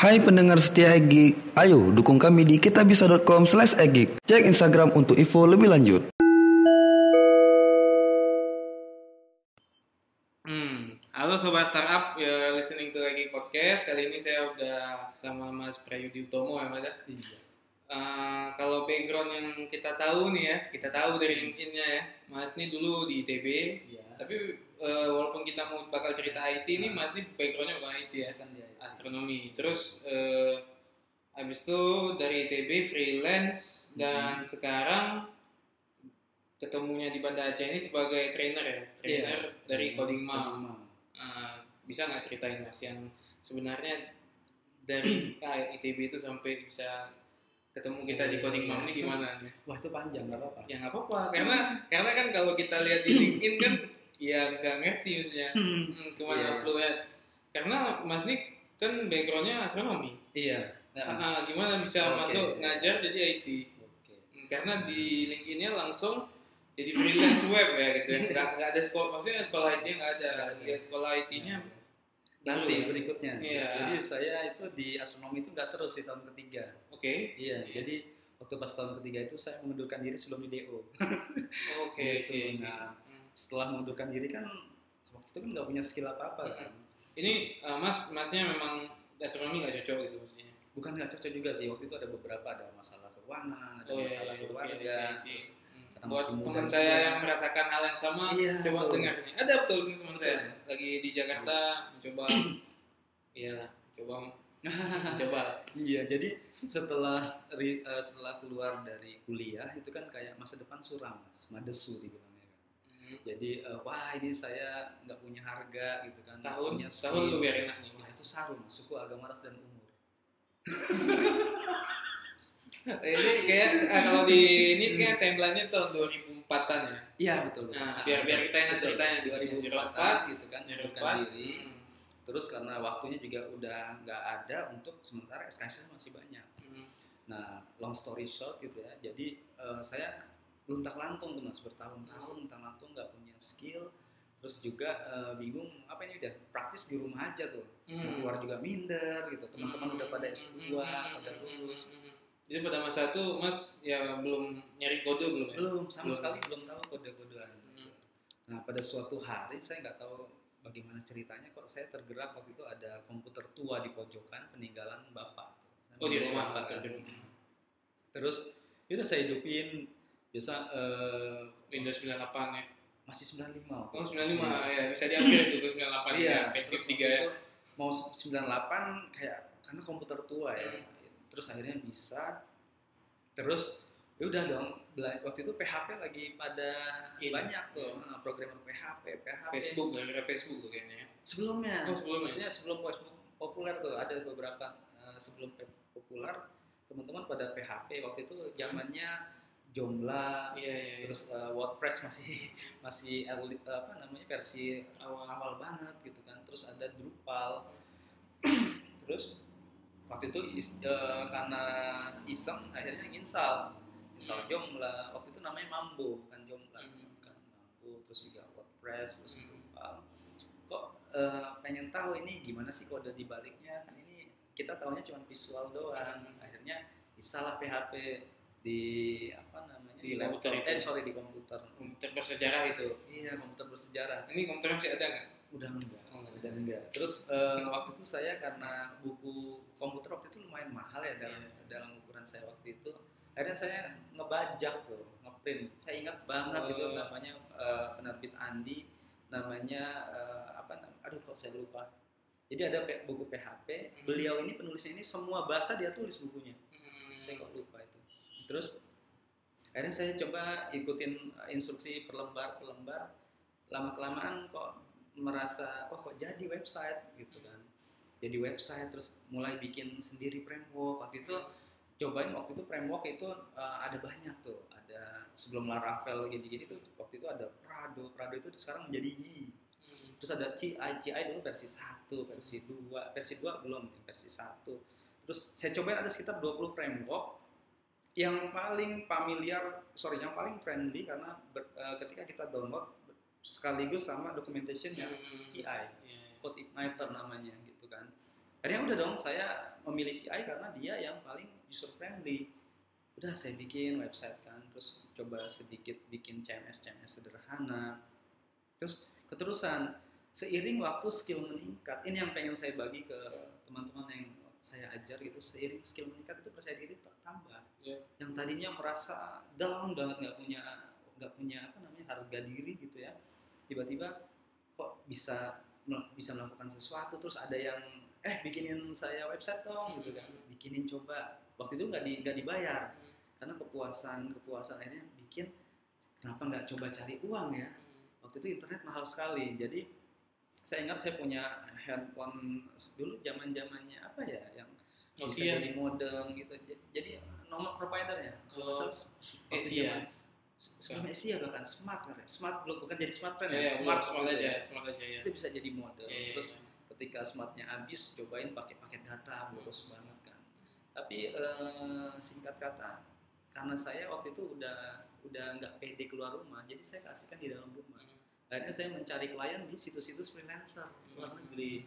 Hai pendengar setia Egik, ayo dukung kami di kitabisa.com slash egik. Cek Instagram untuk info lebih lanjut. Hmm, halo sobat startup, you're listening to Egi Podcast. Kali ini saya udah sama Mas Prayudi Utomo ya Mas. ya? Iya. Eh, kalau background yang kita tahu nih ya, kita tahu dari LinkedIn-nya ya. Mas ini dulu di ITB, Iya. tapi eh, walaupun kita mau bakal cerita IT ini, Mas ini backgroundnya bukan IT ya, kan dia. astronomi. Terus eh, habis itu dari ITB freelance dan sekarang ketemunya di Banda Aceh ini sebagai trainer ya, trainer Iya. dari Coding Mom. Coding Mom. Uh, bisa nggak ceritain mas yang sebenarnya dari ah, ITB itu sampai bisa ketemu kita di coding mom ini gimana? Wah itu panjang nggak apa-apa. Ya nggak apa-apa karena karena kan kalau kita lihat di LinkedIn kan ya nggak ngerti maksudnya hmm, ke mana Iya. flow-nya. Karena Mas Nik kan backgroundnya astronomi. Iya. Nah, Ah, gimana bisa Oke. masuk ngajar jadi IT? Oke. Hmm, Karena di LinkedIn-nya langsung jadi freelance web ya gitu ya. Nggak, nggak ada sekolah, maksudnya sekolah IT nggak ada. Lihat sekolah IT-nya Nanti dulu. berikutnya. Iya. Jadi saya itu di astronomi itu nggak terus di tahun ketiga. Oke. Iya. Iya. Jadi waktu pas tahun ketiga itu saya mengundurkan diri sebelum di DO. Oke, Gitu. oke, oke. Nah, setelah mengundurkan diri kan waktu itu kan nggak punya skill apa-apa kan. Ini uh, Mas, Masnya memang astronomi nggak cocok gitu maksudnya. Bukan nggak cocok juga sih. Waktu itu ada beberapa ada masalah keuangan, ada Oh, iya, masalah iya, keluarga. oke, iya, iya, iya. Hmm. Buat teman juga. saya yang merasakan hal yang sama, Iya, coba betul. dengar nih. Ada betul teman saya ya? lagi di Jakarta mencoba, iya lah, coba coba. Iya, jadi setelah ri- eh, setelah keluar dari kuliah itu kan kayak masa depan suram, mas, madesu dibilangnya kan. Hmm. Jadi eh, wah ini saya nggak punya harga gitu kan. Tahun, punya tahun lu biar. Wah itu sarung, suku agama ras dan umur. Ini kayak ah, kalau di ini kayak timelinenya tahun 2004-an ya. Iya betul. betul. Nah, biar biar kita enak ceritanya 2004 gitu kan, mengundurkan 2004. diri. Hmm. Terus karena waktunya juga udah nggak ada untuk sementara SKS masih banyak. Hmm. Nah, long story short gitu ya. Jadi eh, saya luntang lantung tuh mas bertahun-tahun luntang lantung nggak punya skill. Terus juga eh, bingung apa ini udah praktis di rumah aja tuh. Hmm. Keluar juga minder gitu. Teman-teman udah pada S2, Hmm. pada lulus. Jadi pada masa itu Mas ya belum nyari kode belum ya? Belum sama Belum. sekali belum tahu kode-kodean. Hmm. Nah, pada suatu hari saya nggak tahu bagaimana ceritanya kok saya tergerak waktu itu ada komputer tua di pojokan peninggalan bapak. Oh di rumah Bapak. Terus ya udah saya hidupin biasa eh, Windows 98 ya. masih 95 waktu Oh itu. 95 Iya. ya bisa diambil tuh 98 Iya, ya. Petrus 3 waktu ya. mau 98 kayak karena komputer tua ya. Hmm. Terus akhirnya bisa. Terus ya udah dong waktu itu PHP lagi pada Ini. banyak tuh nah, programmer PHP, PHP. Facebook gara-gara Facebook tuh kayaknya. ya. Sebelumnya. Oh, sebelumnya. Maksudnya sebelum Facebook populer tuh ada beberapa eh, sebelum populer teman-teman pada PHP waktu itu zamannya Joomla Iya iya. iya. terus eh, WordPress masih masih early- apa namanya versi awal. awal banget gitu kan. Terus ada Drupal. Terus waktu itu is- eh, karena iseng akhirnya install. Install Joomla waktu itu namanya Mambo bukan Joomla Hmm. kan Mambo terus juga WordPress terus Hmm. Drupal. Kok eh, pengen tahu ini gimana sih kode di baliknya kan ini kita tahunya cuma visual doang. Akhirnya install PHP di apa namanya Di di, laptop komputer itu. eh sorry di komputer komputer bersejarah itu. iya komputer bersejarah Ini komputer masih ada nggak? udah enggak Oh, udah enggak terus eh, waktu itu saya karena buku komputer waktu itu lumayan mahal ya dalam Iya. dalam ukuran saya waktu itu akhirnya saya ngebajak tuh ngeprint saya ingat banget itu Oh. namanya eh, penerbit Andi namanya eh, apa aduh kok saya lupa jadi ada buku PHP Hmm. beliau ini penulisnya ini semua bahasa dia tulis bukunya Hmm. saya kok lupa itu terus akhirnya saya coba ikutin uh, instruksi per lembar per lembar lama kelamaan kok merasa oh kok jadi website? Gitu kan. Jadi website terus mulai bikin sendiri framework. Waktu itu cobain waktu itu framework itu uh, ada banyak tuh. Ada sebelum Laravel gini-gini tuh waktu itu ada Prado. Prado itu sekarang menjadi Yi. Hmm. terus ada CI CI dulu versi 1, versi 2 versi 2 belum versi 1 terus saya cobain ada sekitar 20 framework yang paling familiar sorry yang paling friendly karena ber- eh, ketika kita download sekaligus sama documentation yang Hmm. CI Iya. code igniter namanya gitu kan. Akhirnya udah dong saya memilih CI karena dia yang paling user friendly. Udah saya bikin website kan terus coba sedikit bikin CMS CMS sederhana. Terus keterusan seiring waktu skill meningkat. Ini yang pengen saya bagi ke teman-teman yang saya ajar gitu seiring skill meningkat itu percaya diri tambah Ya. yang tadinya merasa down banget nggak punya nggak punya apa namanya harga diri gitu ya. Tiba-tiba kok bisa bisa melakukan sesuatu terus ada yang eh bikinin saya website dong gitu kan. Bikinin coba. Waktu itu nggak di nggak dibayar. Karena kepuasan kepuasan akhirnya bikin kenapa nggak coba cari uang ya? Waktu itu internet mahal sekali. Jadi saya ingat saya punya handphone dulu zaman zamannya apa ya yang bisa Nokia. jadi modem gitu. Jadi, nomor providernya kalau nggak salah Asia. zaman- sebelum Asia bahkan smart kan ya? Smart bukan jadi smart friend Ya, ya, ya, smart smart gitu aja, ya. smart aja ya. itu bisa jadi modem. Ya, terus ya. ketika smartnya habis cobain pakai paket data boros banget kan. Tapi eh, singkat kata karena saya waktu itu udah udah nggak pede keluar rumah jadi saya kasihkan di dalam rumah. Akhirnya saya mencari klien di situs-situs freelancer luar negeri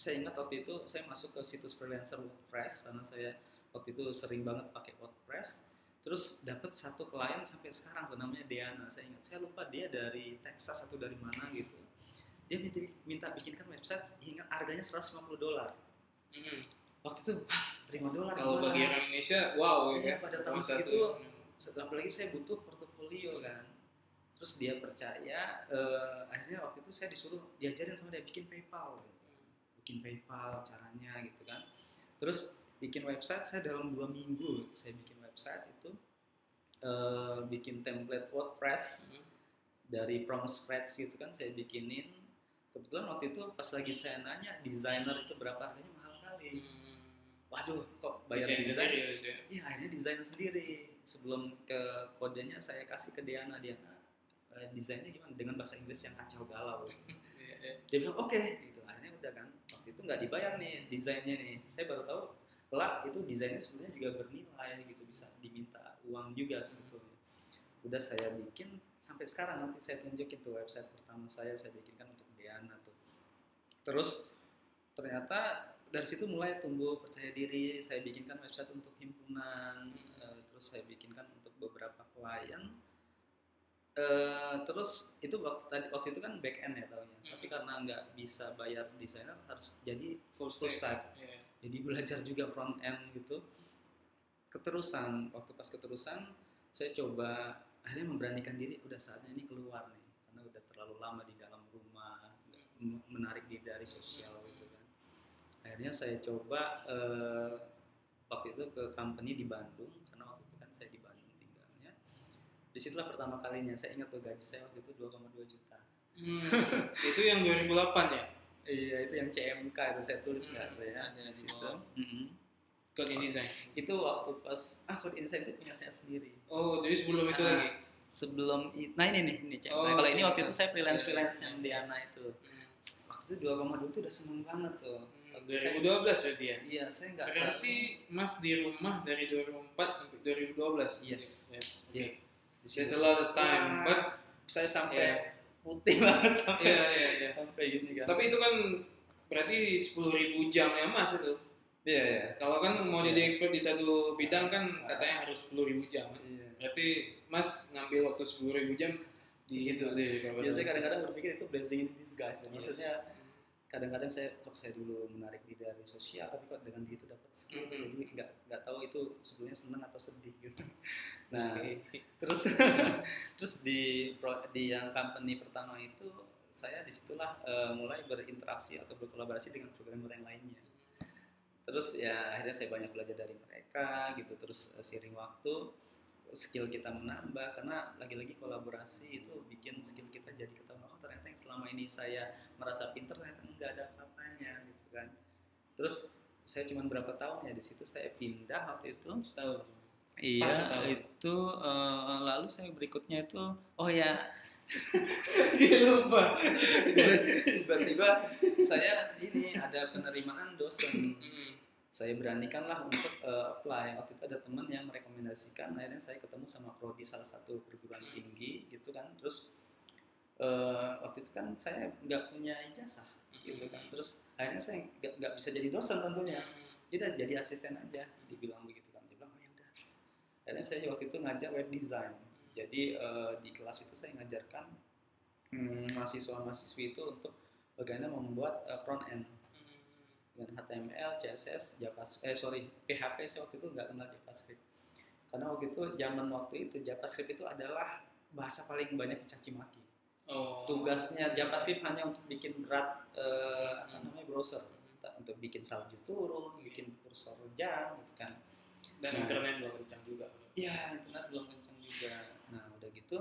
saya ingat waktu itu saya masuk ke situs freelancer WordPress karena saya waktu itu sering banget pakai WordPress. Terus dapat satu klien sampai sekarang tuh namanya Deana. Saya ingat saya lupa dia dari Texas atau dari mana gitu. Dia minta, minta bikinkan website ingat harganya 150 dolar. Mhm. waktu itu wah, terima dolar Kalau bagi orang Indonesia, wow Iya, ya. pada tahun segitu, tuh. apalagi saya butuh portofolio kan. Terus dia percaya eh, akhirnya waktu itu saya disuruh diajarin sama dia bikin PayPal bikin PayPal caranya gitu kan terus bikin website saya dalam dua minggu saya bikin website itu eh, bikin template WordPress Mhm. dari from scratch gitu kan saya bikinin kebetulan waktu itu pas lagi saya nanya desainer itu berapa harganya mahal kali Hmm. waduh kok bayar Desain ya. Iya, akhirnya desain sendiri. Sebelum ke kodenya saya kasih ke Diana, Diana eh, desainnya gimana dengan bahasa Inggris yang kacau balau. Iya, iya. Dia bilang oke, gitu. Akhirnya udah kan. Itu nggak dibayar nih desainnya nih. Saya baru tahu kelak itu desainnya sebenarnya juga bernilai gitu bisa diminta uang juga sebetulnya. Udah saya bikin sampai sekarang nanti saya tunjukin tuh website pertama saya saya bikinkan untuk Diana tuh. Terus ternyata dari situ mulai tumbuh percaya diri saya bikinkan website untuk himpunan eh, terus saya bikinkan untuk beberapa klien Eh, terus itu waktu tadi waktu itu kan back end ya tahunya tapi Hmm. karena nggak bisa bayar desainer harus jadi Full full stack Iya. jadi belajar juga front end gitu. Keterusan waktu pas keterusan saya coba akhirnya memberanikan diri udah saatnya ini keluar nih. Karena udah terlalu lama di dalam rumah menarik diri dari sosial gitu kan. Akhirnya saya coba eh, waktu itu ke company di Bandung karena waktu itu kan saya di Bandung di situlah pertama kalinya saya ingat tuh gaji saya waktu itu 2,2 juta Hmm. itu yang 2008 ya? iya itu yang CMK itu saya tulis nggak Hmm, tuh ya ada di di situ bawah. Mm-mm. Code InDesign. itu waktu pas ah code insight itu punya saya sendiri Oh, jadi sebelum itu Ah. lagi? sebelum i- nah ini nih ini CMK Oh, kalau ini waktu itu saya freelance freelance Iya, yang iya. Diana itu Hmm. waktu itu 2,2 itu udah seneng banget tuh Hmm, Waktu saya- 2012 berarti ya? iya saya nggak Berarti Mas di rumah dari 2004 sampai 2012? Yes. Ya. Iya. Oke. That's a lot of time. Wah. But, saya sampai Iya. putih banget sampai iya, iya, iya. sampai gini kan Tapi itu kan berarti 10.000 jamnya Mas itu. iya iya Kalau kan mau Iya. jadi expert di satu bidang kan katanya harus 10.000 jam. iya Berarti Mas ngambil waktu 10.000 jam di itu deh. kalau Iya, saya kata- kadang-kadang berpikir itu blessing in disguise. Ya. Yes. Kadang-kadang saya kok saya dulu menarik diri dari sosial, tapi kok dengan itu dapat skill, Mhm. jadi nggak nggak tahu itu sebenarnya senang atau sedih gitu. Nah, Oke. terus terus di di yang company pertama itu saya di situlah eh, mulai berinteraksi atau berkolaborasi dengan programmer yang lainnya. Terus ya akhirnya saya banyak belajar dari mereka gitu. Terus eh, seiring waktu skill kita menambah karena lagi-lagi kolaborasi itu bikin skill kita jadi ketahuan oh ternyata yang selama ini saya merasa pinter ternyata nggak ada apa-apanya gitu kan. Terus saya cuma berapa tahun ya di situ saya pindah waktu itu Setahun. Iya, setahun. itu eh, lalu saya berikutnya itu oh ya Iya lupa. tiba-tiba saya ini ada penerimaan dosen. Saya beranikanlah untuk eh, apply. Waktu itu ada teman yang merekomendasikan, akhirnya saya ketemu sama prodi salah satu perguruan tinggi gitu kan. Terus eh, waktu itu kan saya nggak punya ijazah. gitu kan. Terus akhirnya saya nggak bisa jadi dosen tentunya. Tidak jadi asisten aja dibilang begitu kan. Dia bilang oh ya udah akhirnya saya waktu itu ngajar web design. Jadi eh, di kelas itu saya ngajarkan hmm, mahasiswa-mahasiswi itu untuk bagaimana membuat eh, front end dengan HTML, CSS, JavaScript, eh sorry PHP saya waktu itu nggak kenal JavaScript karena waktu itu zaman waktu itu JavaScript itu adalah bahasa paling banyak dicaci maki Oh. tugasnya JavaScript hanya untuk bikin berat eh, apa namanya browser Entah untuk bikin salju turun, bikin kursor jam gitu kan dan Nah. internet belum kencang juga. Iya, internet belum kencang juga. Nah, udah gitu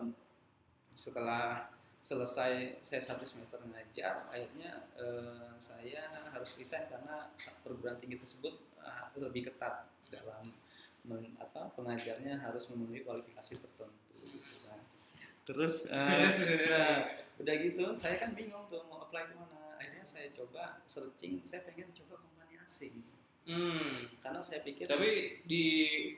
setelah selesai saya satu semester ngajar, akhirnya eh, saya harus resign karena perguruan tinggi tersebut eh, lebih ketat dalam men- apa pengajarnya harus memenuhi kualifikasi tertentu gitu kan. Terus eh, nah, udah gitu saya kan bingung tuh mau apply ke mana. Akhirnya saya coba searching, saya pengen coba kompani asing Hmm. karena saya pikir Tapi di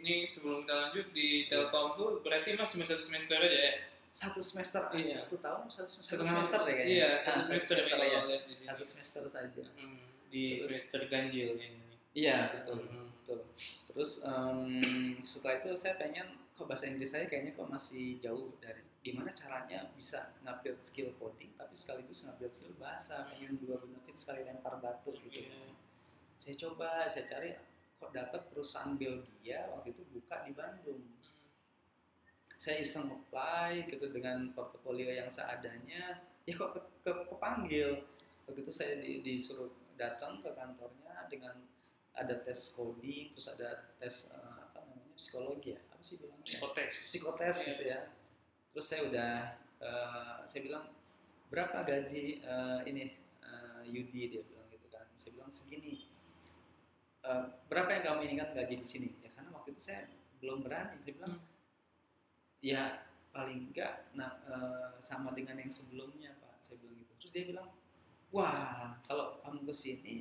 ini sebelum kita lanjut di Telkom tuh berarti mas semester semester aja ya? Satu semester Iya. satu tahun satu semester. Setengah semester deh kayaknya. Iya, Nah, satu semester, semester ya. satu semester saja. Hmm, di Terus- semester ganjil kayaknya. iya betul Hmm. betul. Terus em, setelah itu saya pengen kok bahasa Inggris saya kayaknya kok masih jauh dari gimana caranya bisa ngupgrade skill coding tapi sekaligus ngupgrade skill bahasa pengen dua benefit sekali lempar batu gitu. Iya. saya coba saya cari kok dapat perusahaan Belgia waktu itu buka di Bandung saya iseng apply gitu dengan portofolio yang seadanya ya kok ke, ke- kepanggil. Waktu itu saya di- disuruh datang ke kantornya dengan ada tes coding terus ada tes eh, apa namanya psikologi ya? Apa sih bilangnya? Psikotes. psikotes Iya. gitu ya. Terus saya udah eh, saya bilang berapa gaji eh, ini eh, Yudi dia bilang gitu kan. Saya bilang segini. "Eh, berapa yang kamu inginkan gaji di sini? Ya karena waktu itu saya belum berani. Saya bilang Hmm. Ya paling enggak nah eh, sama dengan yang sebelumnya pak. Saya bilang gitu. Terus dia bilang wah kalau kamu ke sini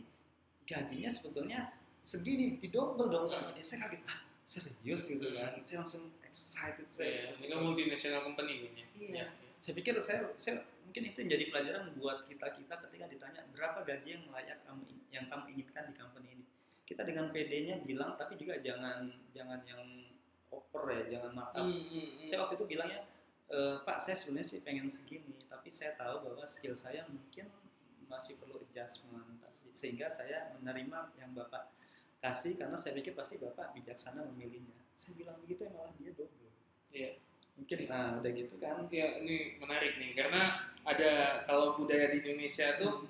gajinya sebetulnya segini didouble dong sama dia. Saya kaget ah serius gitu kan? Saya langsung excited Iya, saya ini kan multinational company kayaknya. Iya. saya pikir saya saya mungkin itu jadi pelajaran buat kita kita ketika ditanya berapa gaji yang layak kamu yang kamu inginkan di company ini? Kita dengan PD-nya bilang tapi juga jangan jangan yang over ya jangan markup Hmm, hmm, hmm. saya waktu itu bilangnya "Eh, Pak saya sebenarnya sih pengen segini tapi saya tahu bahwa skill saya mungkin masih perlu adjustment sehingga saya menerima yang bapak kasih karena saya pikir pasti bapak bijaksana memilihnya saya bilang begitu ya malah dia double Iya. mungkin nah udah gitu kan Ya ini menarik nih karena ada kalau budaya di Indonesia tuh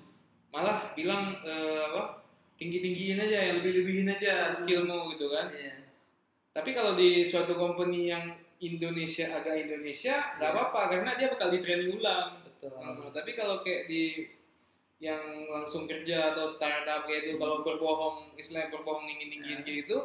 malah bilang eh, apa tinggi tinggiin aja yang lebih lebihin aja skillmu gitu kan. Iya. Tapi kalau di suatu company yang Indonesia agak Indonesia nggak Iya. apa-apa karena dia bakal di training ulang. betul Nah, tapi kalau kayak di yang langsung kerja atau startup kayak itu kalau berbohong istilahnya berbohong ingin tinggiin Nah. kayak itu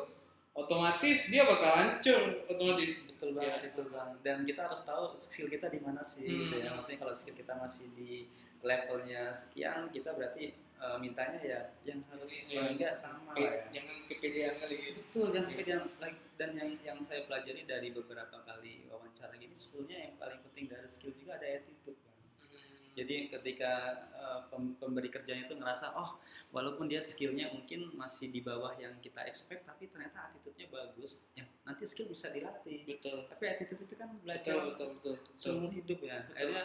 otomatis dia bakal hancur otomatis. betul banget Iya. itu bang dan kita harus tahu skill kita di mana sih Hmm. gitu ya maksudnya kalau skill kita masih di levelnya sekian kita berarti eh, mintanya ya yang harus Iya. paling nggak sama Pe- lah ya Jangan kepedean kali gitu. betul jangan Iya. kepedean like, dan yang yang saya pelajari dari beberapa kali wawancara gini sebetulnya yang paling penting dari skill juga ada attitude Bang. jadi ketika pem- pemberi kerjanya itu ngerasa oh walaupun dia skillnya mungkin masih di bawah yang kita expect tapi ternyata attitude-nya bagus ya nanti skill bisa dilatih betul tapi attitude itu kan betul belajar betul betul betul seumur hidup ya Betul. akhirnya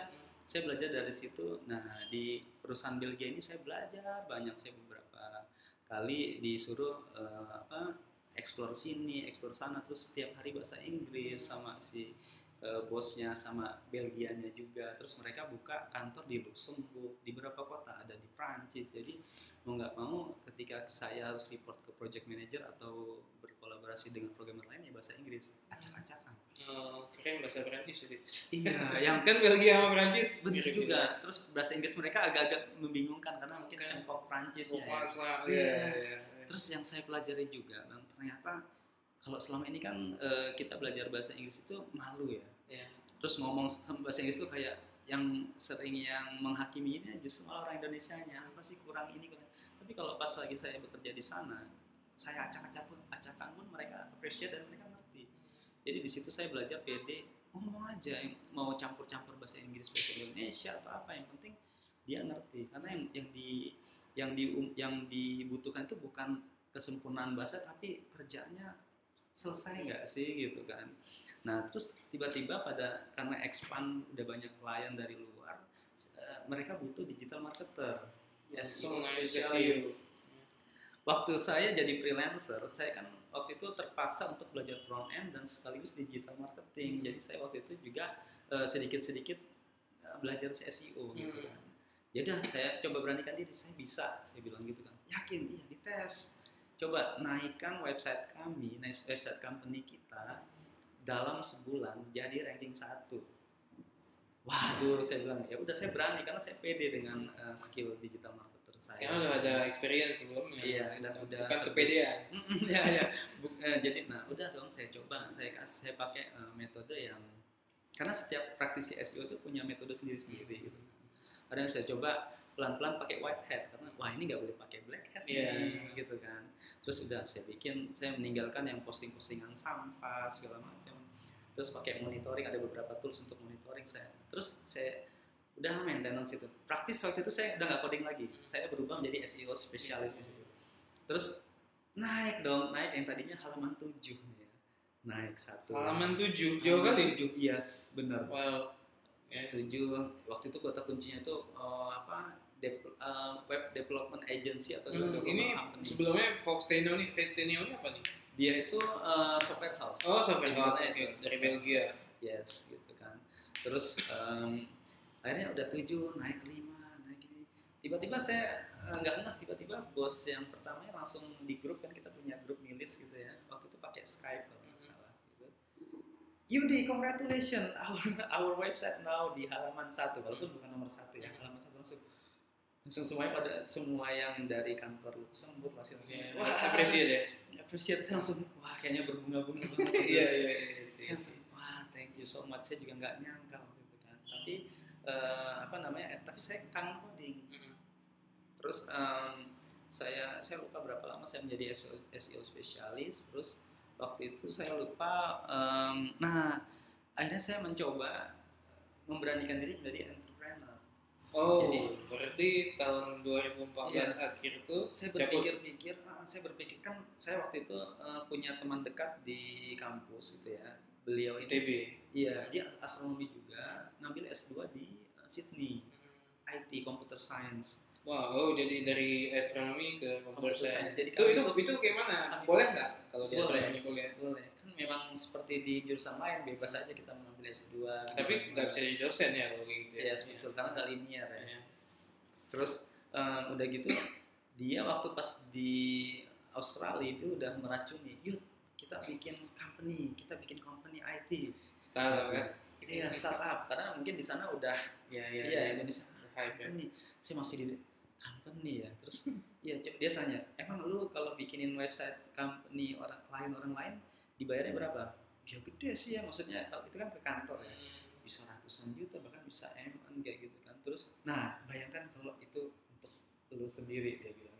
saya belajar dari situ. Nah di perusahaan Belgia ini saya belajar banyak. Saya beberapa kali disuruh eh, apa explore sini explore sana. Terus setiap hari bahasa Inggris sama si eh, bosnya sama Belgianya juga. Terus mereka buka kantor di Luxembourg di beberapa kota. Ada di Prancis. Jadi mau nggak mau ketika saya harus report ke project manager atau berkolaborasi dengan programmer lain ya bahasa Inggris. Acak-acakan. Eh, keren bahasa Perancis jadi. Iya yang kan Belgia sama Perancis. Benar mirip juga. terus bahasa Inggris mereka agak-agak membingungkan karena mungkin Oke. cempok Prancis juga. ya, iya, iya, iya. terus yang saya pelajari juga bang ternyata kalau selama ini kan eh, kita belajar bahasa Inggris itu malu ya. Iya. terus ngomong bahasa Inggris itu kayak yang sering yang menghakimi ini justru malah orang Indonesia nya apa sih kurang ini kurang tapi kalau pas lagi saya bekerja di sana saya acak-acak pun acakan pun mereka appreciate dan mereka ngerti. Jadi di situ saya belajar PD ngomong aja yang mau campur-campur bahasa Inggris bahasa Indonesia atau apa yang penting dia ngerti. Karena yang yang di yang di yang dibutuhkan itu bukan kesempurnaan bahasa tapi kerjanya selesai nggak sih gitu kan. Nah terus tiba-tiba pada karena expand udah banyak klien dari luar eh, mereka butuh digital marketer SEO spesialis waktu saya jadi freelancer, saya kan waktu itu terpaksa untuk belajar front end dan sekaligus digital marketing. Jadi saya waktu itu juga eh, sedikit-sedikit uh, belajar SEO gitu Hmm. kan. Jadi ah, saya coba beranikan diri, saya bisa, saya bilang gitu kan. Yakin, iya dites. Coba naikkan website kami, website company kita dalam sebulan jadi ranking satu. Waduh, saya bilang ya udah saya berani karena saya pede dengan uh, skill digital marketer saya. Karena udah ada experience sebelumnya. Iya, dan udah- Bukan kepedean. Ya ya Bu- eh, jadi nah udah dong saya coba saya saya pakai eh, metode yang karena setiap praktisi SEO itu punya metode sendiri-sendiri gitu ada yang saya coba pelan-pelan pakai white hat karena wah ini nggak boleh pakai black hat Iya. nih gitu kan terus udah saya bikin saya meninggalkan yang posting-postingan sampah segala macam terus pakai monitoring ada beberapa tools untuk monitoring saya. Terus saya udah maintenance itu. Praktis waktu itu saya udah nggak coding lagi. Saya berubah menjadi SEO spesialis di situ. Terus naik dong naik yang tadinya halaman 7 nih ya. Naik satu. Halaman 7 jauh kali. 7 yes benar. Wow. Ya. 7 waktu itu kota kuncinya itu eh, apa dep- eh, web development agency atau Hmm, development ini company. sebelumnya Fox Tenio ini, Tenio ini apa nih? Dia itu eh, software house. Oh, software house, oke. Dari Belgia. yes gitu kan. Terus em, akhirnya udah tujuh naik lima naik ini. Tiba-tiba saya eh, nggak ngeh tiba-tiba bos yang pertamanya langsung di grup kan kita punya grup milis gitu ya. Waktu itu pakai Skype kalau nggak salah gitu. Yudi, congratulations, our, our website now di halaman satu, walaupun bukan nomor satu ya, halaman satu langsung. Langsung semuanya pada semua yang dari kantor Luxembourg langsung langsung. Ya, wah appreciate ya. Appreciate saya langsung wah kayaknya berbunga-bunga banget. Iya, iya, iya. Saya langsung, wah thank you so much saya juga nggak nyangka waktu itu kan tapi eh, apa namanya eh, tapi saya kangen coding Mm-mm. terus em, saya saya lupa berapa lama saya menjadi SEO, SEO spesialis terus waktu itu saya lupa em, nah akhirnya saya mencoba memberanikan diri menjadi entrepreneur Oh, Jadi- berarti tahun 2014 Iya. akhir tuh saya berpikir-pikir saya berpikir kan saya waktu itu eh, punya teman dekat di kampus gitu ya beliau ITB. iya dia astronomi juga ngambil S2 di eh, Sydney IT computer science Wah, oh jadi dari astronomi ke computer science. science. Jadi itu itu itu gimana? kami Boleh nggak kalau di astronomi boleh? boleh kan memang seperti di jurusan lain bebas aja kita mengambil S2 Tapi nggak bisa jadi dosen ya kalau gitu ya betul karena nggak linear ya Ya. terus eh, udah gitu dia waktu pas di Australia itu udah meracuni yuk kita bikin company kita bikin company IT Startup kan? iya startup karena mungkin di sana udah Iya, iya. iya Indonesia Hype ya. company saya masih di company ya terus ya dia tanya emang lu kalau bikinin website company orang klien orang lain dibayarnya berapa ya gede sih ya maksudnya kalau itu kan ke kantor ya Hmm. bisa ratusan juta bahkan bisa m kayak gitu kan terus nah bayangkan kalau itu untuk lu sendiri dia bilang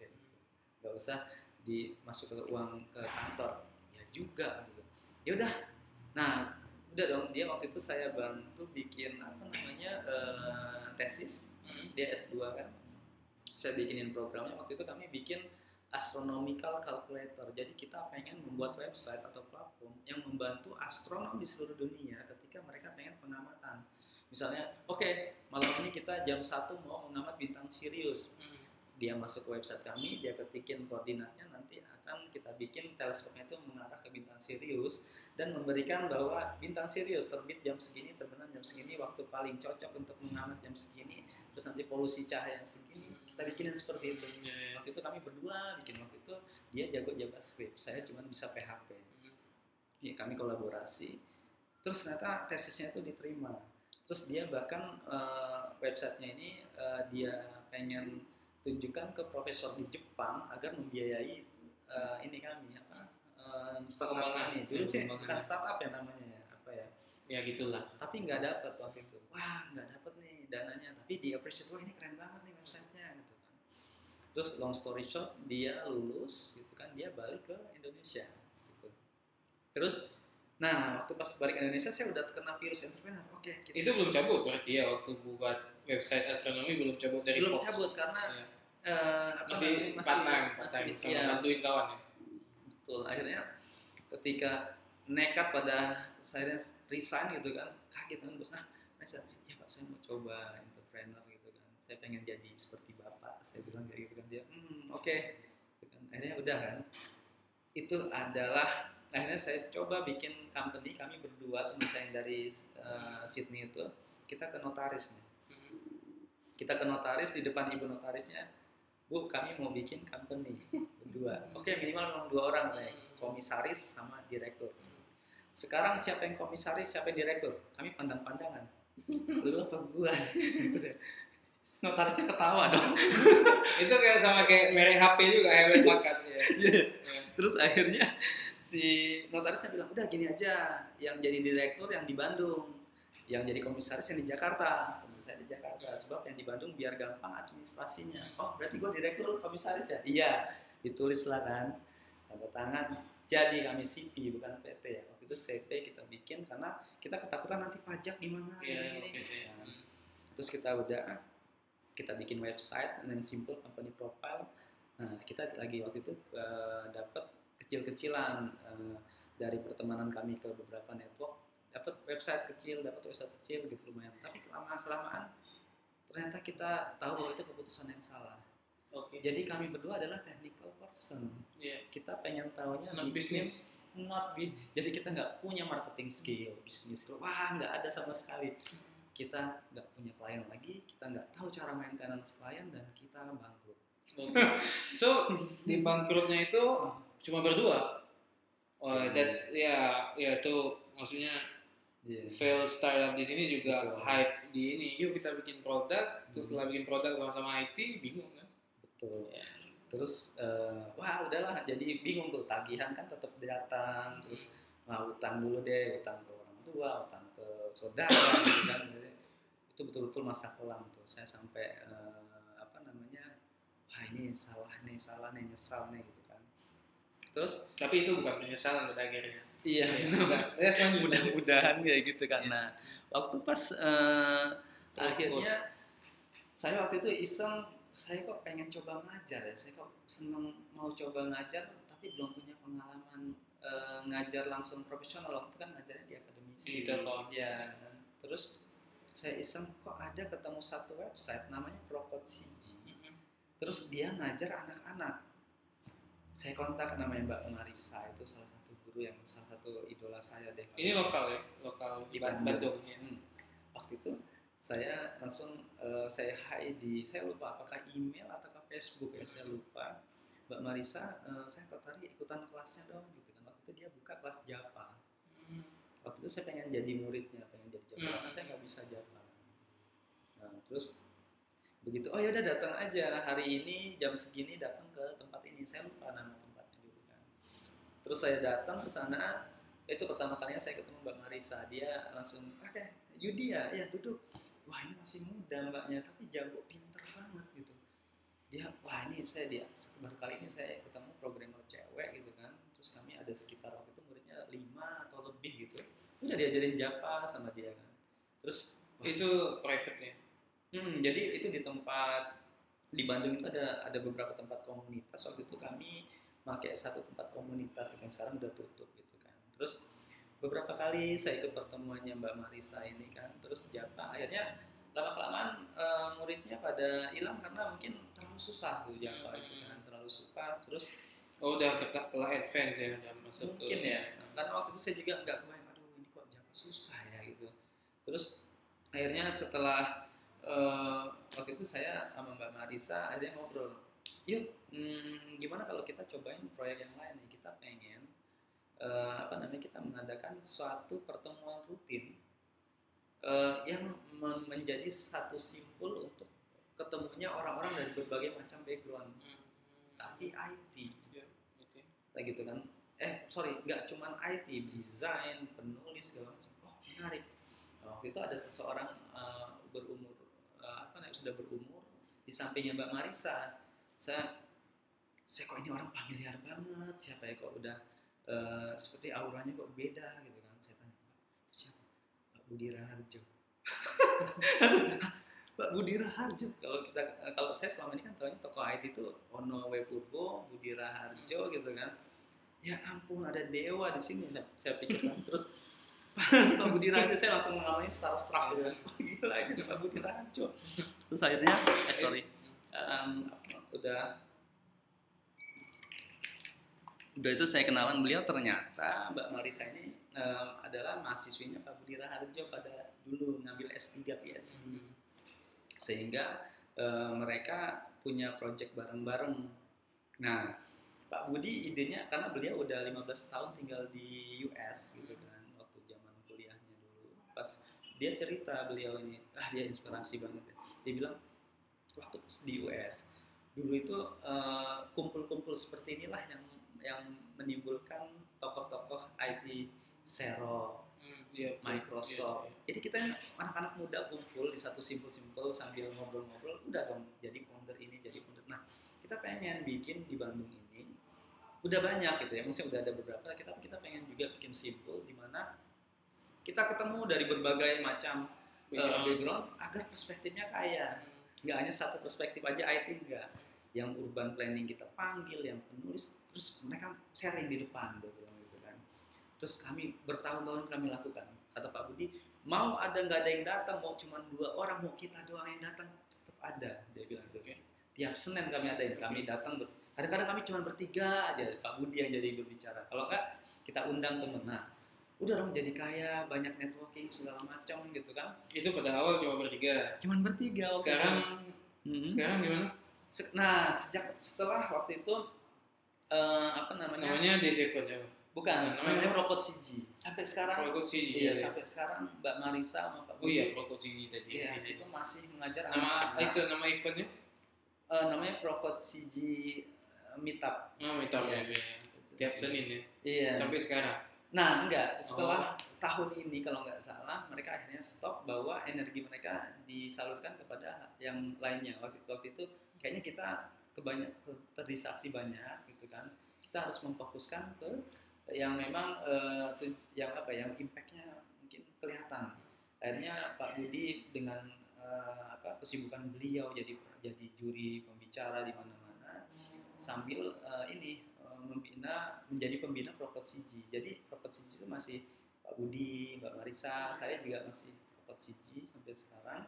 nggak usah dimasuk ke uang ke kantor. Ya juga gitu. Ya udah. Nah udah dong. Dia waktu itu saya bantu bikin apa namanya eh, tesis Hmm. dia S2 kan. Saya bikinin programnya. Waktu itu kami bikin astronomical calculator. Jadi kita pengen membuat website atau platform yang membantu astronom di seluruh dunia ketika mereka pengen pengamatan. Misalnya oke malam ini kita jam 1 mau mengamat bintang Sirius. Hmm. Dia masuk ke website kami dia ketikin koordinatnya nanti akan kita bikin teleskopnya itu mengarah ke bintang Sirius dan memberikan bahwa bintang Sirius terbit jam segini terbenam jam segini waktu paling cocok untuk mengamat jam segini terus nanti polusi cahaya segini. Kita bikinin seperti itu. Iya, iya. waktu itu kami berdua bikin waktu itu dia jago JavaScript saya cuma bisa PHP Hmm. ya, kami kolaborasi. Terus ternyata tesisnya itu diterima. Terus dia bahkan eh, websitenya ini eh, dia pengen tunjukkan ke profesor di Jepang agar membiayai eh, ini kami apa eh, startup kami dulu sih bukan startup ya namanya ya apa ya. Ya gitulah. tapi nggak dapat waktu itu. Wah nggak dapat nih dananya. Tapi dia appreciate wah ini keren banget nih websitenya gitu kan. Terus long story short dia lulus gitu kan dia balik ke Indonesia gitu. Terus Nah, waktu pas balik ke Indonesia saya udah kena virus entrepreneur. Oke, kita Itu belum cabut berarti ya waktu buat website astronomi belum cabut dari belum Fox. cabut karena Ya. Eh, apa Masih masih sama iya, bantuin kawan ya. betul. Akhirnya ketika nekat pada saya resign gitu kan, kaget kan bos. Nah, saya ya pak saya mau coba entrepreneur gitu kan. Saya pengen jadi seperti bapak. Saya bilang kayak gitu kan dia, hmm, oke. Gitu kan. Akhirnya udah kan. Itu adalah akhirnya saya coba bikin company kami berdua teman saya yang dari eh, Sydney itu kita ke notaris nih kita ke notaris di depan ibu notarisnya bu kami mau bikin company berdua. Oke minimal memang dua orang nih komisaris sama direktur. Sekarang siapa yang komisaris siapa yang direktur? Kami pandang-pandangan. Lu apa gua? Gitu notarisnya ketawa dong. Itu kayak sama kayak merek HP juga hewan bakat ya. terus akhirnya si notarisnya bilang udah gini aja. Yang jadi direktur yang di Bandung. Yang jadi komisaris yang di Jakarta saya di Jakarta. Sebab yang di Bandung biar gampang administrasinya. Oh. Berarti gue direktur komisaris ya? Iya ditulis lah kan. Tanda tangan. Jadi kami CP bukan PT ya. Waktu itu CP kita bikin karena kita ketakutan nanti pajak gimana gini, oke. gini. Nah, terus kita udah kita bikin website then simple company profile. Nah kita lagi waktu itu eh, dapat kecil-kecilan eh, dari pertemanan kami ke beberapa network dapat website kecil dapat website kecil gitu lumayan tapi kelamaan kelamaan ternyata kita tahu bahwa itu keputusan yang salah Oke. jadi kami berdua adalah technical person Iya. kita pengen tahunya Non bikin- bisnis. not bisnis jadi kita nggak punya marketing skill bisnis skill wah nggak ada sama sekali kita nggak punya klien lagi kita nggak tahu cara maintenance klien dan kita bangkrut Oke. So di bangkrutnya itu cuma berdua. Oh, Hmm. that's ya ya itu maksudnya fail startup di sini juga Betul. hype di ini. Yuk kita bikin produk, terus Hmm. setelah bikin produk sama-sama IT bingung kan? betul Ya. terus eh, wah udahlah jadi bingung tuh tagihan kan tetap datang terus wah utang dulu deh utang ke orang tua utang ke saudara gitu kan Jadi, itu betul-betul masa kelam tuh saya sampai eh, apa namanya wah ini salah nih salah nih nyesal nih gitu kan terus Tapi itu bukan penyesalan pada akhirnya. Iya ya mudah-mudahan kayak gitu kan nah waktu pas Terus, akhirnya saya waktu itu iseng saya kok pengen coba ngajar ya. Saya kok seneng mau coba ngajar tapi belum punya pengalaman eh, ngajar langsung profesional. Waktu kan ngajarnya di akademisi. Di Telkom. ya kan. terus saya iseng kok ada ketemu satu website namanya Propot CG terus dia ngajar anak-anak. Saya kontak namanya Mbak Marisa itu salah satu guru yang salah satu idola saya deh Ini lokal ya, lokal Di Bandung. Bandung. ya. Hmm. waktu itu saya langsung eh, saya hi di saya lupa apakah email atau Facebook ya saya lupa Mbak Marisa eh, saya tertarik ikutan kelasnya dong gitu kan waktu itu dia buka kelas Java waktu itu saya pengen jadi muridnya pengen jadi Java Hmm. karena saya nggak bisa Java nah, terus begitu oh ya udah datang aja hari ini jam segini datang ke tempat ini saya lupa nama terus saya datang ke sana itu pertama kalinya saya ketemu Mbak Marisa. Dia langsung oke Yudi ya ya duduk. Wah ini masih muda mbaknya tapi jago pinter banget gitu. Dia wah ini saya dia baru kali ini saya ketemu programmer cewek gitu kan. Terus kami ada sekitar waktu itu muridnya lima atau lebih gitu udah diajarin Java sama dia kan. Terus wah, Itu private ya. Hmm, jadi itu di tempat di Bandung itu ada ada beberapa tempat komunitas. Waktu itu kami pakai satu tempat komunitas yang sekarang udah tutup gitu kan. Terus beberapa kali saya ikut pertemuannya Mbak Marisa ini kan. Terus Japa akhirnya lama kelamaan muridnya pada hilang karena mungkin terlalu susah tuh Japa itu kan terlalu susah. Terus Oh udah ketak lah advance ya, udah masuk mungkin ke- ya Nah, karena waktu itu saya juga nggak kebayang aduh ini kok Java susah ya gitu terus akhirnya setelah eh, waktu itu saya sama Mbak Marisa akhirnya ngobrol yuk hmm, gimana kalau kita cobain proyek yang lain nih? Kita pengen eh, apa namanya kita mengadakan suatu pertemuan rutin eh, yang men- menjadi satu simpul untuk ketemunya orang-orang dari berbagai macam background. Hmm. tapi IT Ya, Oke. kayak gitu kan? Eh sorry nggak cuman IT desain penulis segala macam. Oh menarik. Nah, waktu itu ada seseorang eh, berumur eh, apa namanya sudah berumur di sampingnya Mbak Marisa saya saya kok ini orang familiar banget siapa ya kok udah eh, seperti auranya kok beda gitu kan. Saya tanya Pak itu siapa? Pak Budi Raharjo. "Hah, Pak Budi Raharjo? Kalau kita kalau saya selama ini kan tahunya tokoh IT itu Ono Wepurbo Budi Raharjo gitu kan. Ya ampun ada dewa di sini. Saya, saya pikirkan terus Pak Budi Raharjo saya langsung mengalami starstruck gitu kan. Oh, gila ini Pak Budi Raharjo. Terus akhirnya eh sorry Em, udah. Udah itu saya kenalan beliau ternyata Mbak Marisa ini em, adalah mahasiswinya Pak Budi Raharjo pada dulu ngambil S3 PhD sehingga eh, mereka punya project bareng-bareng. Nah Pak Budi idenya karena beliau udah 15 tahun tinggal di US gitu kan waktu zaman kuliahnya dulu. Pas dia cerita beliau ini ah dia inspirasi banget ya. Dia bilang waktu di US dulu itu eh, kumpul-kumpul seperti inilah yang yang menimbulkan tokoh-tokoh IT Xerox, Hmm, iya, betul. Microsoft. Iya, iya. Jadi kita anak-anak muda kumpul di satu simpul-simpul sambil ngobrol-ngobrol, udah dong jadi founder ini, jadi founder. Nah, kita pengen bikin di Bandung ini udah banyak gitu ya, maksudnya udah ada beberapa. Kita kita pengen juga bikin simpul di mana kita ketemu dari berbagai macam uh, Background. background agar perspektifnya kaya nggak hanya satu perspektif aja IT enggak yang urban planning kita panggil yang penulis terus mereka sharing di depan dia bilang gitu kan. Terus kami bertahun-tahun kami lakukan. Kata Pak Budi mau ada nggak ada yang datang mau cuma dua orang mau kita doang yang datang tetap ada dia bilang gitu. Oke. tiap Senin kami ada kami datang kadang-kadang kami cuma bertiga aja Pak Budi yang jadi berbicara. Kalau enggak kita undang temen nah udah dong jadi kaya banyak networking segala macam gitu kan Itu pada awal cuma bertiga. cuman bertiga Sekarang. Mhm. sekarang gimana? Se- Nah, sejak setelah waktu itu eh, apa namanya? Namanya D7 ya. Bukan, namanya- namanya Prokot Siji. Sampai sekarang Prokot Siji. iya, iya. sampai sekarang Mbak Marisa sama Pak Oh iya, Prokot Siji tadi. Iya, Iya. itu masih mengajar Nama anak-anak. itu nama eventnya? Eh, namanya Prokot Siji eh, Meetup. Oh, minta Iya. ya. Tiap Senin ya. Iya. Sampai sekarang. Nah, enggak. Setelah Oh. tahun ini kalau nggak salah, mereka akhirnya stop bahwa energi mereka disalurkan kepada yang lainnya. Waktu, waktu itu kayaknya kita kebanyak terdistraksi banyak gitu kan. Kita harus memfokuskan ke yang memang tu- yang apa yang impactnya mungkin kelihatan. Akhirnya Pak Budi dengan eh, apa kesibukan beliau jadi jadi juri pembicara di mana-mana sambil eh, ini membina menjadi pembina Prokot Siji. Jadi Prokot Siji itu masih Pak Budi, Mbak Marisa, saya juga masih Prokot Siji sampai sekarang.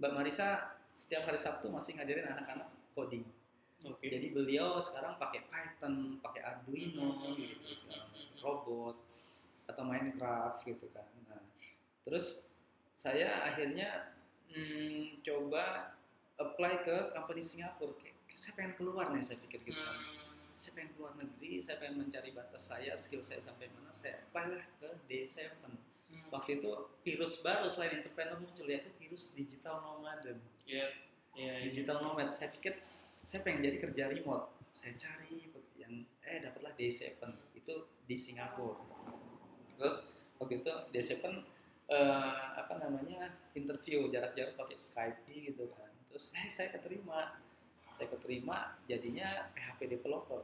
Mbak Marisa setiap hari Sabtu masih ngajarin anak-anak coding. Oke. Jadi beliau sekarang pakai Python, pakai Arduino Hmm. gitu sekarang robot atau Minecraft gitu kan. Nah, terus saya akhirnya hmm, coba apply ke company Singapura. Kayak, saya pengen keluar nih saya pikir gitu kan. Hmm. Saya pengen keluar negeri, saya pengen mencari batas saya, skill saya sampai mana. Saya apply ke D7. Hmm. Waktu itu virus baru selain entrepreneur muncul yaitu virus digital nomaden Iya. Iya. iya. digital nomad saya pikir saya pengen jadi kerja remote saya cari yang eh dapatlah D7 itu di Singapura terus waktu itu D7 eh, apa namanya interview jarak jauh pakai Skype gitu kan terus eh saya keterima saya keterima jadinya PHP developer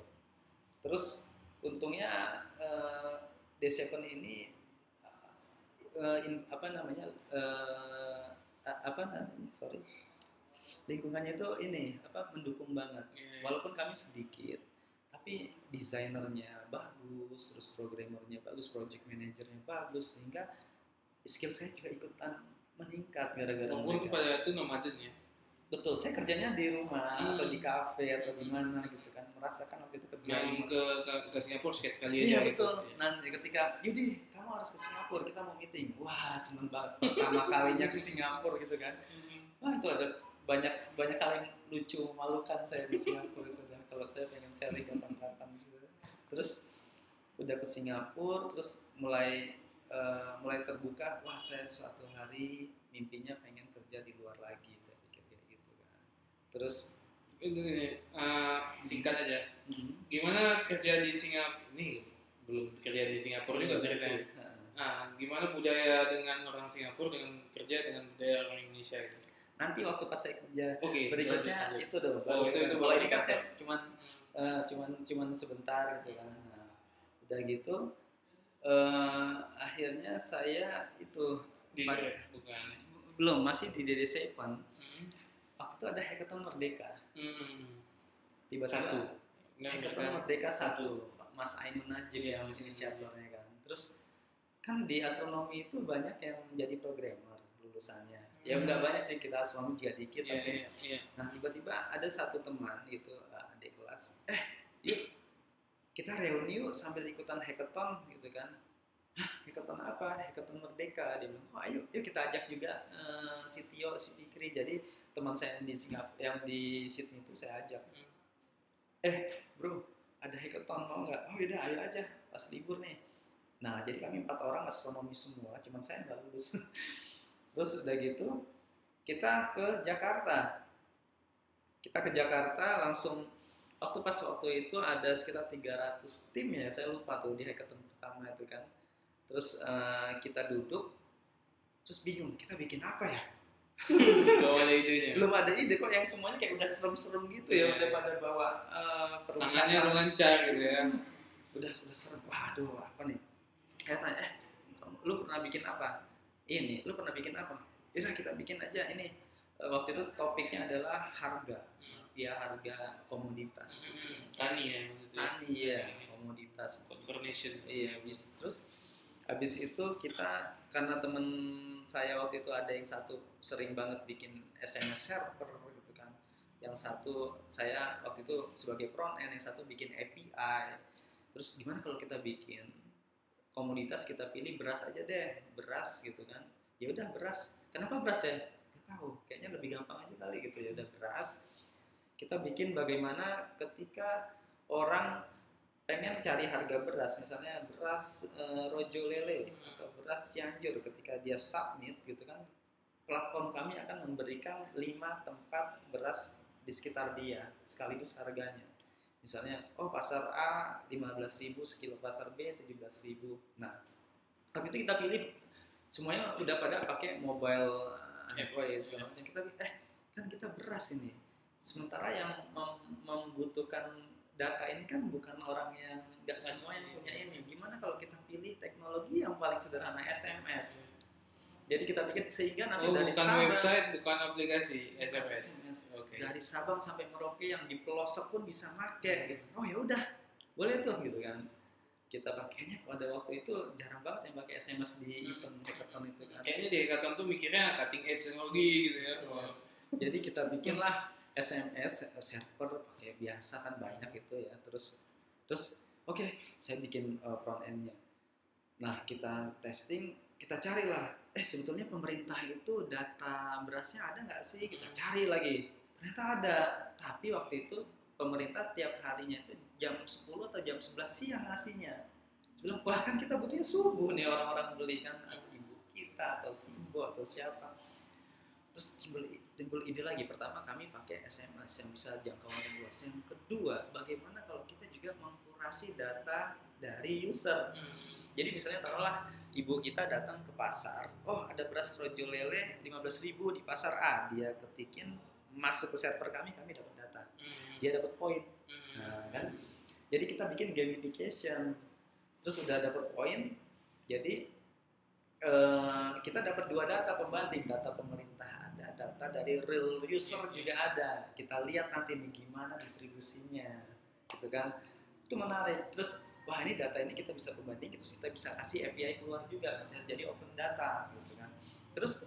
terus untungnya eh, D7 ini eh, in- apa namanya eh, apa namanya sorry lingkungannya itu ini apa mendukung banget Iya. walaupun kami sedikit tapi desainernya bagus terus programmernya bagus project manajernya bagus sehingga skill saya juga ikutan meningkat gara-gara Walaupun pada itu nomaden ya. Betul saya kerjanya di rumah Hmm. atau di kafe atau di mana gitu kan merasakan waktu itu kerja ke, ke ke Singapura sekali sekali Iya aja. betul. Gitu. Nanti ketika, Yudi, kamu harus ke Singapura, kita mau meeting. Wah, seneng banget. Pertama kalinya ke Singapura gitu kan. Hmm. Wah, itu ada banyak banyak hal yang lucu, memalukan saya di Singapura itu. Dan kalau saya pengen sharing kapan-kapan gitu. Terus udah ke Singapura, terus mulai eh, mulai terbuka. Wah, saya suatu hari mimpinya pengen kerja di luar lagi. Saya pikir kayak gitu kan. Terus Ini eh, singkat aja. hmm, Gimana kerja di Singapura? Ini belum kerja di Singapura juga ceritanya. Nah, gimana budaya dengan orang Singapura dengan kerja dengan budaya orang Indonesia itu? Nanti waktu pas saya kerja Oke. berikutnya itu dong Oh, itu- itu kalau ini kan saya cuman eh, cuman cuman sebentar gitu kan nah, udah gitu eh, akhirnya saya itu Di bukan. belum masih di DD7 Hmm. Waktu itu ada hackathon merdeka Hmm. tiba-tiba Satu. Benar, hackathon benar. merdeka satu Mas Ainun Najib Iya. yang inisiatornya kan terus kan di astronomi itu banyak yang menjadi programmer lulusannya ya Hmm. nggak banyak sih kita astronomi juga dikit Iya, tapi iya, iya. Nah tiba-tiba ada satu teman gitu eh, adik kelas, eh yuk kita reuni yuk sambil ikutan hackathon gitu kan. Hackathon apa? Hackathon Merdeka. Dia bilang, oh ayo yuk kita ajak juga eh, si Tio, si Fikri. Jadi teman saya yang di Singapura, yang di Sydney itu saya ajak. Hmm. Eh bro, ada hackathon mau nggak? Oh yaudah ayo aja pas libur nih. Nah jadi kami empat orang astronomi semua, cuman saya nggak lulus. Terus udah gitu kita ke Jakarta kita ke Jakarta langsung waktu pas waktu itu ada sekitar 300 tim ya saya lupa tuh di hackathon pertama itu kan terus eh, kita duduk terus bingung kita bikin apa ya Belum ada idenya. belum ada ide kok yang semuanya kayak udah serem-serem gitu ya Iya. udah pada bawa eh, Tangannya lancar gitu ya. udah udah serem waduh apa nih saya tanya eh lu pernah bikin apa ini lu pernah bikin apa Yaudah kita bikin aja ini Eh, waktu itu topiknya adalah harga ya harga komoditas Hmm. Tani ya maksudnya. tani ya komoditas Confirmation. iya habis terus habis itu kita karena temen saya waktu itu ada yang satu sering banget bikin SMS server gitu kan. Yang satu saya waktu itu sebagai front end yang satu bikin API terus gimana kalau kita bikin komoditas kita pilih beras aja deh beras gitu kan. Ya udah beras. Kenapa beras ya? Nggak tahu kayaknya lebih gampang aja kali gitu. Ya udah beras. Kita bikin bagaimana ketika orang pengen cari harga beras misalnya beras eh, rojo lele atau beras cianjur ketika dia submit gitu kan platform kami akan memberikan 5 tempat beras di sekitar dia sekaligus harganya. Misalnya oh pasar A 15.000 sekilo pasar B 17.000 nah waktu itu kita pilih semuanya udah pada pakai mobile eh, Android segala macam. Kita eh kan kita beras ini. Sementara yang mem- membutuhkan data ini kan bukan orang yang nggak semua yang punya ini gimana kalau kita pilih teknologi yang paling sederhana SMS jadi kita pikir sehingga nanti Oh, dari bukan Sabang website, bukan aplikasi, SMS. SMS. Oke. dari Sabang sampai Merauke yang di pelosok pun bisa make gitu oh ya udah boleh tuh gitu kan kita pakainya pada waktu itu jarang banget yang pakai SMS di Hmm. event hackathon itu kan Kayaknya di hackathon tuh mikirnya cutting edge teknologi gitu ya. Betul. jadi kita bikinlah SMS server pakai biasa kan banyak gitu ya. Terus terus oke saya bikin uh, front endnya. Nah kita testing kita carilah. Eh sebetulnya pemerintah itu data berasnya ada nggak sih? Kita cari lagi. Ternyata ada. Tapi waktu itu pemerintah tiap harinya itu jam 10 atau jam 11 siang ngasihnya. Bilang bahkan kita butuhnya subuh nih orang-orang beli kan atau ibu kita atau simbo atau siapa terus timbul timbul ide lagi. Pertama kami pakai SMS yang bisa jangkauan yang luas. Yang kedua bagaimana kalau kita juga mengkurasi data dari user? Jadi misalnya taruhlah ibu kita datang ke pasar. Oh ada beras rojo lele 15.000 di pasar A. Dia ketikin masuk ke server kami kami dapat data. Dia dapat poin. Nah, kan? Jadi kita bikin gamification. Terus udah dapat poin. Jadi eh, kita dapat dua data pembanding, data pemerintah data dari real user juga ada. Kita lihat nanti nih gimana distribusinya, gitu kan? Itu menarik. Terus wah ini data ini kita bisa pembanding, terus kita bisa kasih API keluar juga, bisa jadi open data, gitu kan? Terus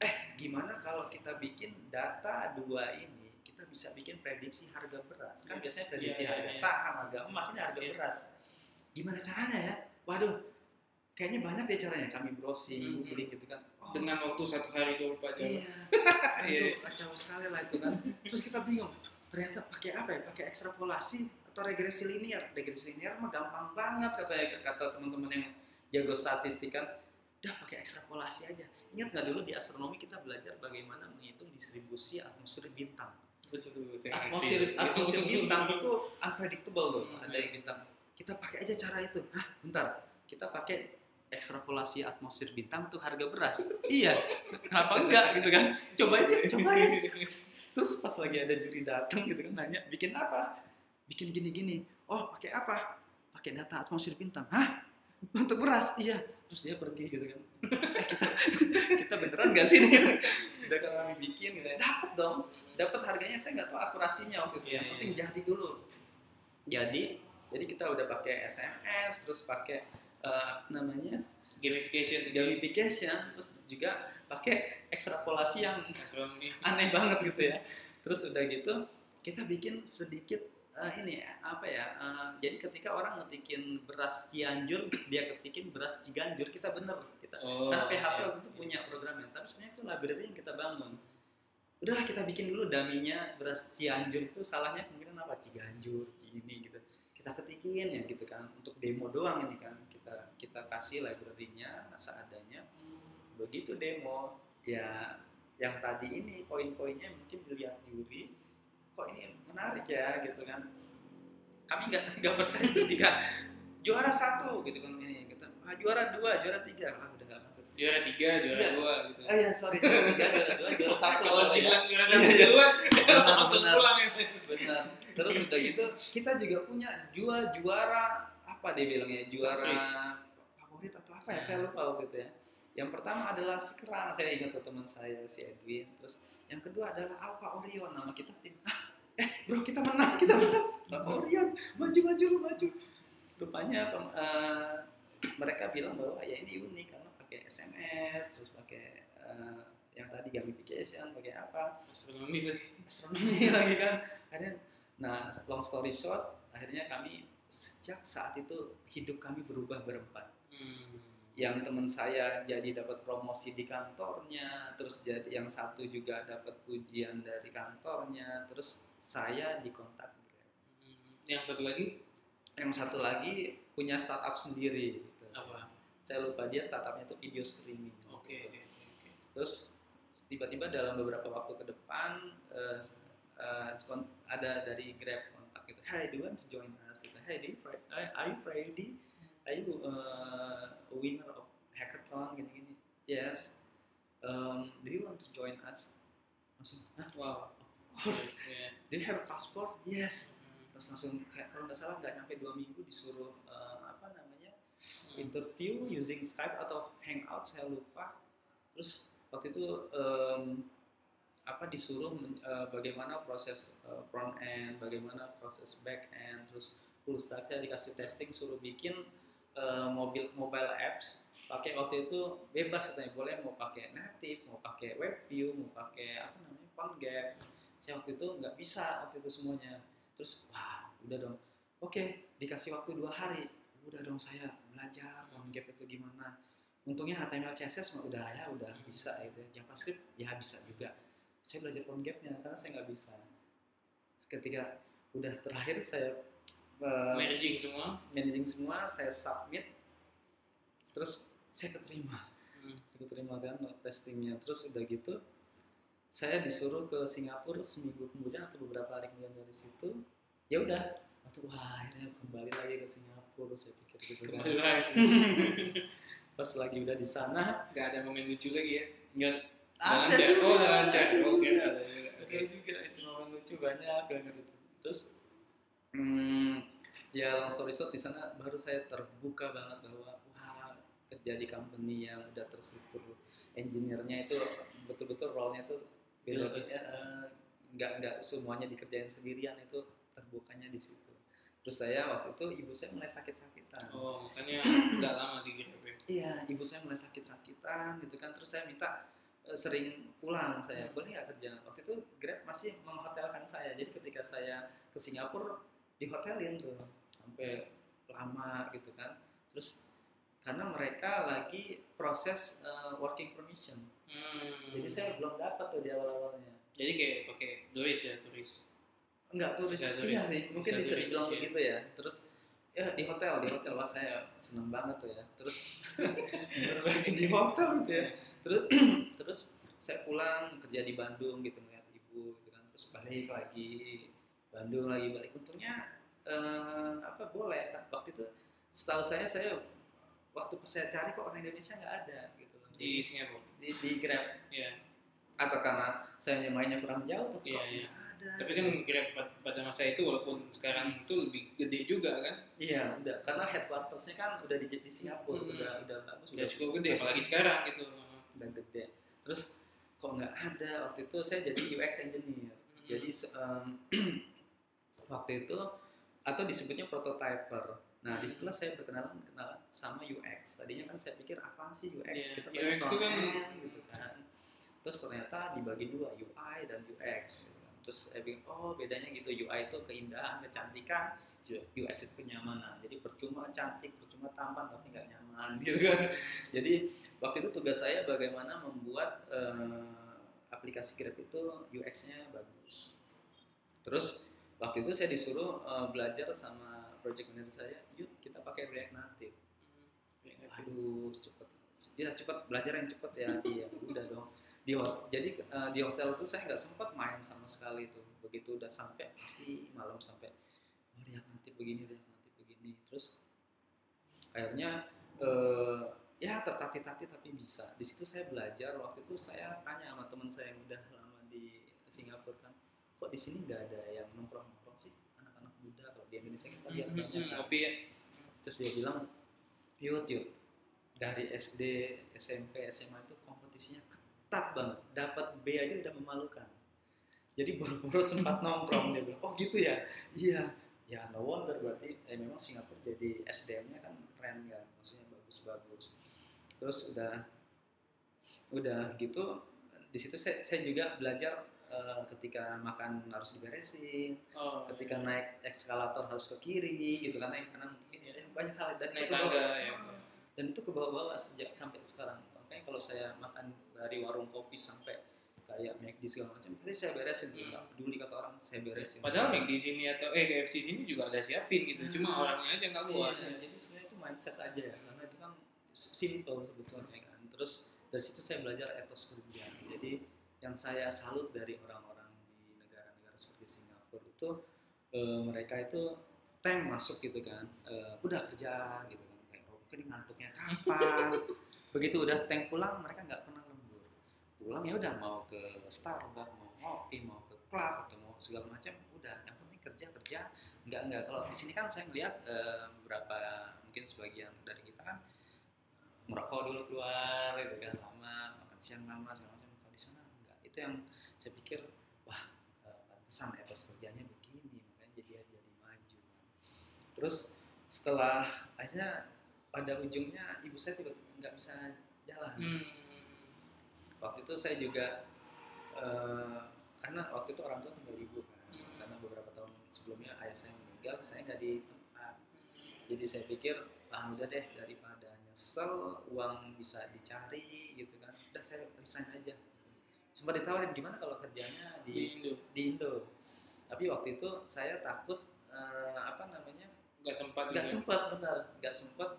eh gimana kalau kita bikin data dua ini kita bisa bikin prediksi harga beras kan biasanya prediksi Iya, iya, harga iya. saham harga emas ini harga Iya. beras gimana caranya ya waduh kayaknya banyak deh caranya kami browsing Mhm. googling gitu kan Dengan waktu satu hari 24 jam. iya. Iya. itu kacau sekali lah itu kan. Terus kita bingung ternyata pakai apa ya? Pakai ekstrapolasi atau regresi linear regresi linear mah gampang banget kata kata teman-teman yang jago statistik kan. Udah pakai ekstrapolasi aja. Ingat nggak dulu di astronomi kita belajar bagaimana menghitung distribusi atmosfer bintang? Betul, atmosfer ngerti. atmosfer bintang itu unpredictable Hmm. ada yang bintang kita pakai aja cara itu. Hah bentar. Kita pakai ekstrapolasi atmosfer bintang untuk harga beras. Iya kenapa enggak gitu kan? Cobain deh cobain terus pas lagi ada juri datang gitu kan nanya bikin apa? Bikin gini-gini. Oh pakai apa? Pakai data atmosfer bintang. Hah? Untuk beras? Iya. Terus dia pergi gitu kan. Eh kita kita beneran gak sih nih udah kan kami bikin gitu ya dapat dong. Dapat harganya. Saya nggak tahu akurasinya waktu itu. Iya, yang iya. penting jadi dulu. Jadi jadi kita udah pakai SMS terus pakai apa namanya Gamification tadi. gamification terus juga pakai ekstrapolasi yang aneh banget gitu ya. Terus udah gitu kita bikin sedikit eh, ini apa ya eh, jadi ketika orang ngetikin beras Cianjur dia ketikin beras Ciganjur kita bener kita. Oh, karena PHP iya. waktu itu punya programnya tapi sebenarnya itu library yang kita bangun. Udahlah kita bikin dulu daminya beras Cianjur itu salahnya kemungkinan apa? Ciganjur Cini gitu kita ketikin ya gitu kan. Untuk demo doang ini kan. Kita kita kasih library-nya seadanya begitu demo ya yang tadi ini poin-poinnya mungkin dilihat juri kok ini menarik ya gitu kan. Kami nggak nggak percaya ketika juara satu gitu kan ini kita ah, juara dua juara tiga. Ah, udah nggak masuk. Juara tiga, juara Iya. dua gitu. oh ya sorry juara tiga juara dua juara satu Kalau ya. dibilang juara Iya, satu iya. duluan, langsung pulang ya. benar. Terus udah gitu kita juga punya dua juara apa dia bilangnya juara favorit. atau apa ya? Saya lupa waktu itu ya. Yang pertama adalah sekerang saya ingat tuh teman saya si Edwin. Terus yang kedua adalah Alpha Orion nama kita tim. Ah eh bro kita menang kita menang. Alpha Orion maju maju lu maju. Rupanya eh, mereka bilang bahwa ya ini unik karena pakai SMS terus pakai eh, yang tadi gamification pakai apa Astronomi tuh. astronomi lagi kan akhirnya nah long story short akhirnya kami sejak saat itu hidup kami berubah berempat Hmm. yang teman saya jadi dapat promosi di kantornya terus jadi yang satu juga dapat pujian dari kantornya terus saya dikontak Hmm. Yang satu lagi yang satu lagi punya startup sendiri. Apa? saya lupa dia startupnya itu video streaming Oke. gitu. terus tiba-tiba dalam beberapa waktu ke depan eh, kon- ada dari Grab kontak gitu Hey do you want to join us gitu. Hey do you eh, are you Friday are you uh, a winner of hackathon gini-gini yes um, do you want to join us langsung Hah, Wow. of course Iya. do you have a passport yes Hmm. terus langsung kayak kalau nggak salah nggak nyampe dua minggu disuruh Hmm. Interview using Skype atau Hangout saya lupa. Terus waktu itu em, apa disuruh eh, bagaimana proses eh, front end bagaimana proses back end terus full stack. Saya dikasih testing suruh bikin eh, mobil mobile apps. Pakai waktu itu bebas katanya. Boleh mau pakai native mau pakai web view mau pakai apa namanya PhoneGap saya waktu itu nggak bisa waktu itu semuanya. Terus wah udah dong. Oke dikasih waktu dua hari udah dong saya belajar PhoneGap itu gimana? Untungnya HTML CSS mah udah ya udah bisa gitu ya. JavaScript ya bisa juga. Saya belajar PhoneGap-nya karena saya nggak bisa. Ketika udah terakhir saya eh, Managing semua. managing semua saya submit terus saya keterima. Hmm. saya keterima kan testingnya. Terus udah gitu saya disuruh ke Singapura seminggu kemudian atau beberapa hari kemudian dari situ ya udah. Waktu wah akhirnya kembali lagi ke Singapura saya pikir gitu Kembali lagi. pas lagi udah di sana Gak ada momen lucu lagi ya. nggak Udah lancar. Oh, udah lancar. ada Oke, juga. ada juga. Juga itu momen lucu banyak banget itu. Terus hmm, ya long story short di sana baru saya terbuka banget bahwa wah kerja di company yang udah terstruktur engineer-nya itu betul-betul role-nya itu beda Bebas. ya, eh, nggak nggak semuanya dikerjain sendirian itu terbukanya di situ. Terus saya waktu itu ibu saya mulai sakit-sakitan. Oh, makanya nggak lama di Grab ya. Iya, ibu saya mulai sakit-sakitan gitu kan. Terus saya minta eh, sering pulang saya. Boleh nggak kerja? Waktu itu Grab masih menghotelkan saya. Jadi ketika saya ke Singapura dihotelin tuh sampai lama gitu kan. Terus karena mereka lagi proses eh, working permission. Hmm. Jadi saya belum dapat tuh di awal-awalnya. Jadi kayak pakai turis ya, turis. Enggak turis. Bisa turis. Iya sih, mungkin Bisa bisa, turis, dibilang begitu ya. Terus ya di hotel, di hotel wah saya seneng banget tuh ya. Terus di hotel gitu ya. Terus terus saya pulang kerja di Bandung gitu ngeliat ibu gitu kan. Terus balik lagi Bandung lagi balik. Untungnya eh, apa boleh kan waktu itu setahu saya saya waktu pas saya cari kok orang Indonesia nggak ada gitu Di Singapura. di, di Grab Iya. atau karena saya mainnya kurang jauh tapi Iya, kok iya. Ada. Tapi kan Grab pad- pada masa itu walaupun sekarang itu lebih gede juga kan. iya, udah karena headquartersnya kan udah di, di Singapura, Hmm. udah udah bagus, Udah cukup gede apalagi sekarang gitu. udah gede. Terus kok nggak ada waktu itu saya jadi UX engineer. Jadi se- em, waktu itu atau disebutnya prototyper. Nah, Hmm. di situlah saya berkenalan kenalan sama UX. Tadinya kan saya pikir apaan sih UX? Iya, Kita UX itu kan- gitu kan. Terus ternyata dibagi dua UI dan UX. Gitu. Terus saya pikir oh bedanya gitu UI itu keindahan, kecantikan, UX itu kenyamanan. Jadi percuma cantik, percuma tampan tapi nggak nyaman gitu kan. Jadi waktu itu tugas saya bagaimana membuat eh, aplikasi Grab itu UX-nya bagus. Terus waktu itu saya disuruh eh, belajar sama project manager saya, yuk kita pakai React Native. Aduh, cepet. Ya cepet belajar yang cepet ya. iya, udah dong. Di jadi eh, di hotel itu saya nggak sempat main sama sekali tuh. Begitu udah sampai pasti malam sampai oh, React Native begini, React Native begini. Terus akhirnya eh, ya tertatih-tatih tapi bisa. Di situ saya belajar. Waktu itu saya tanya sama teman saya yang udah lama di Singapura kan, kok di sini nggak ada yang nongkrong-nongkrong sih anak-anak muda kalau di Indonesia kita lihat Hmm, banyak kan. Kopi ya. Terus dia bilang, yuk yuk dari SD, SMP, SMA itu kompetisinya ketat banget. Dapat B aja udah memalukan. Jadi boro-boro sempat nongkrong dia bilang, oh gitu ya, iya. Ya no wonder berarti eh, memang Singapura jadi SDM-nya kan keren kan, maksudnya bagus-bagus. Terus udah udah gitu di situ saya, saya juga belajar eh, ketika makan harus diberesin, Oh, ketika naik eskalator harus ke kiri gitu kan naik kanan untuk ini ya, banyak hal dan naik itu tangga ya. dan itu ke bawah-bawah sejak sampai sekarang makanya kalau saya makan dari warung kopi sampai kayak McD segala macam pasti saya beresin Hmm. nggak peduli kata orang saya beresin Padahal Mac di sini atau eh KFC sini juga ada siapin gitu. Cuma Hmm. orangnya aja nggak buat. Iya, jadi sebenarnya itu mindset aja ya karena itu kan simple sebetulnya kan terus dari situ saya belajar etos kerja jadi yang saya salut dari orang-orang di negara-negara seperti Singapura itu eh, mereka itu tank masuk gitu kan eh, udah kerja gitu kan kayak ini ngantuknya kapan begitu udah tank pulang mereka nggak pernah lembur. Pulang ya udah mau ke Starbucks mau ngopi mau ke klub atau mau segala macam udah. Yang penting kerja kerja. Nggak nggak. Kalau di sini kan saya ngeliat eh, beberapa mungkin sebagian dari kita kan merokok dulu keluar gitu kan lama makan siang lama segala macam. Kalau di sana enggak itu yang saya pikir wah eh, pantesan etos kerjanya begini makanya jadi jadi maju kan. terus setelah akhirnya pada ujungnya ibu saya tiba nggak bisa jalan Hmm. waktu itu saya juga eh, karena waktu itu orang tua tinggal ibu kan Hmm. karena beberapa tahun sebelumnya ayah saya meninggal saya nggak di tempat jadi saya pikir ah udah deh daripada nyesel uang bisa dicari gitu kan udah saya resign aja sempat ditawarin gimana kalau kerjanya Di di Indo di Indo tapi waktu itu saya takut eh, apa namanya nggak sempat. nggak gitu. sempat benar nggak sempat